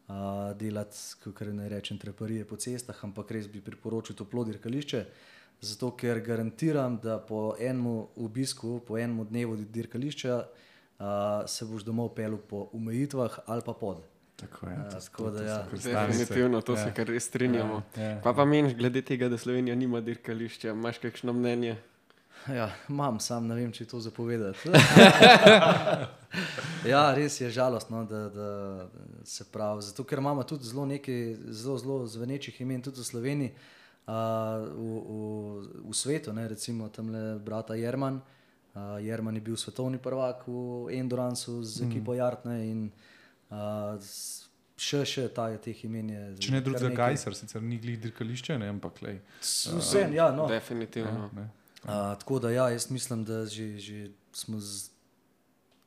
Speaker 4: uh, delati, kako naj rečem, treparije po cestah, ampak res bi priporočil toplo dirkališče. Zato, ker garantiram, da po enem obisku, po enem dnevu dirkališča, uh, se boš domov pelil po umejitvah ali pa pod.
Speaker 1: Tako je.
Speaker 4: Ja,
Speaker 1: to-
Speaker 4: tako
Speaker 1: to-
Speaker 4: da
Speaker 1: to
Speaker 4: ja.
Speaker 1: krstanice.
Speaker 2: Definitivno, to
Speaker 1: Ja.
Speaker 2: se kar res strinjamo.
Speaker 1: Ja, ja.
Speaker 2: Pa pa meniš, glede tega, da Slovenija nima dirkališča, imaš kakšno mnenje?
Speaker 4: Ja, imam, sam ne vem, če to zapovedati. ja, res je žalostno, da, da se pravi. Zato, ker imamo tudi zelo nekaj zelo, zelo zvenečih imen, tudi v Sloveniji, uh, v, v, v svetu, ne, recimo tam le brata Jerman. Uh, Jerman je bil svetovni prvak v Endurancu z ekipo Jartne in uh, s- še, še ta, teh imen je.
Speaker 1: Če ne drugega. Gajser, sicer ni glih dirkališče, ne, ampak lej.
Speaker 4: Vse, ja, no.
Speaker 2: Definitivno.
Speaker 1: Ne,
Speaker 4: Uh, tako da, ja, jaz mislim, da že, že smo z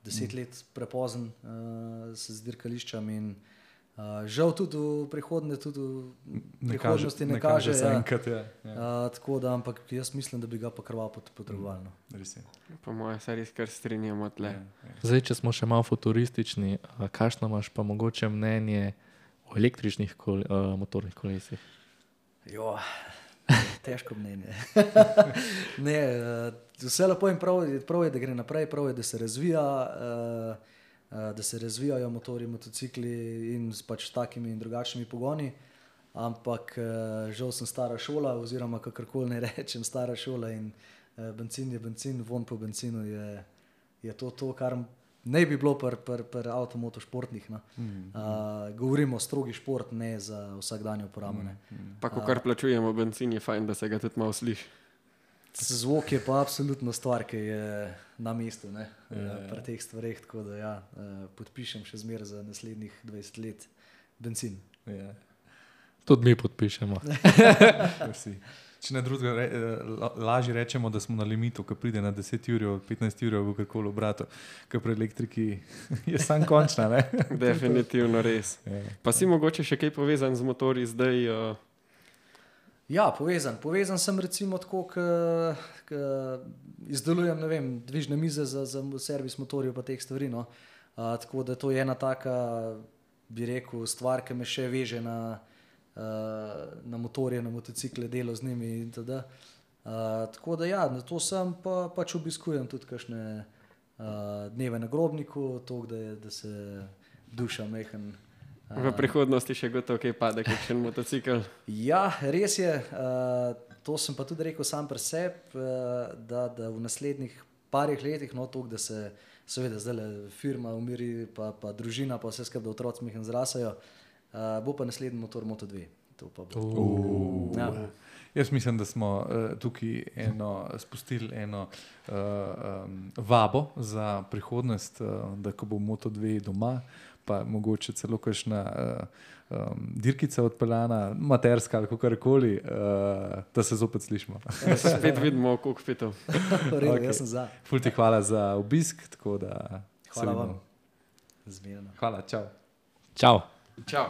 Speaker 4: deset let prepozen uh, s dirkališčem in uh, žal tudi v prihodnje, tudi v
Speaker 1: ne
Speaker 4: prihodnosti ne kaže.
Speaker 1: se
Speaker 4: ja.
Speaker 1: enkrat, ja. ja.
Speaker 4: Uh, tako da, ampak jaz mislim, da bi ga pa krvavo pot- potrebovali. No.
Speaker 1: Je.
Speaker 2: Po mojem se res kar strinjamo tle.
Speaker 1: Ja, ja.
Speaker 3: Zdaj, če smo še malo futuristični, a kakšno imaš pa mogoče mnenje o električnih kol, uh, motornih kolesih?
Speaker 4: Jo, težko mnenje. ne, uh, vse lepo in prav, je- prav je, da gre naprej, prav je, da se razvija. Uh, uh, Da se razvijajo motori, motocikli in s pač takimi in drugačnimi pogoni. Ampak uh, žal sem stara šola, oziroma kakorkoli ne rečem, stara šola in uh, benzin je benzin, von po benzinu je, je to, to, kar ne bi bilo pri pr, pr avtomotošportnih. No.
Speaker 1: Mm.
Speaker 4: Uh, govorimo o strogi šport, ne za vsakdanje uporabo. ne.
Speaker 2: Pa ko kar plačujemo benzin, je fajn, da se ga tudi malo sliši.
Speaker 4: Zvok je pa absolutno stvar, ki je na mestu ne,
Speaker 1: Ja,
Speaker 4: ja,
Speaker 1: ja.
Speaker 4: pri teh stvareh. Tako da ja, eh, podpišem še zmeraj za naslednjih 20 let benzin.
Speaker 1: Ja.
Speaker 3: Tudi mi podpišemo.
Speaker 1: Če ne drugega, re, eh, la- lažje rečemo, da smo na limitu, ko pride na 10 ur, 15 ur, v kakoli obratu, ker pri elektriki je sam končna. Ne?
Speaker 2: Definitivno res.
Speaker 1: Ja.
Speaker 2: Pa si mogoče še kaj povezan z motorji zdaj? Uh,
Speaker 4: Ja, povezan. Povezan sem recimo tako, da izdelujem vem, dvižne mize za, za servis motorjev in teh stvari. No. A, tako da to je ena taka, bi rekel, stvar, ki me še veže na, a, na motorje, na motocikle, delo z njimi. in itd. A, tako da ja, na to sem pa pač obiskujem tudi kakšne a, dneve na grobniku, to, da, je, da se duša mehen.
Speaker 2: V prihodnosti še gotovo kaj pade, kakšen motocikl.
Speaker 4: Ja, res je. Uh, to sem pa tudi rekel sam pri sebi, uh, da, da v naslednjih parih letih, no, to, da se seveda zdaj le firma umiri, pa, pa družina, pa vse skupaj, da otroci mehen zrasajo, uh, bo pa naslednji motor Moto 2. To pa bo.
Speaker 1: Uh,
Speaker 4: Ja.
Speaker 1: Jaz mislim, da smo uh, tukaj eno, spustili eno uh, um, vabo za prihodnost, uh, da ko bo Moto 2 doma, pa mogoče celo kakšna uh, um, dirkica odpeljana, materska ali karkoli, uh, da se zopet slišimo.
Speaker 2: Da se spet vidimo v kokpitu.
Speaker 4: Redu,
Speaker 1: Okej.
Speaker 4: okay. Jaz sem za.
Speaker 1: Fulti hvala za obisk. tako da
Speaker 4: Hvala vam. Zmerno.
Speaker 1: Hvala, čau.
Speaker 3: Čau!
Speaker 2: Čau.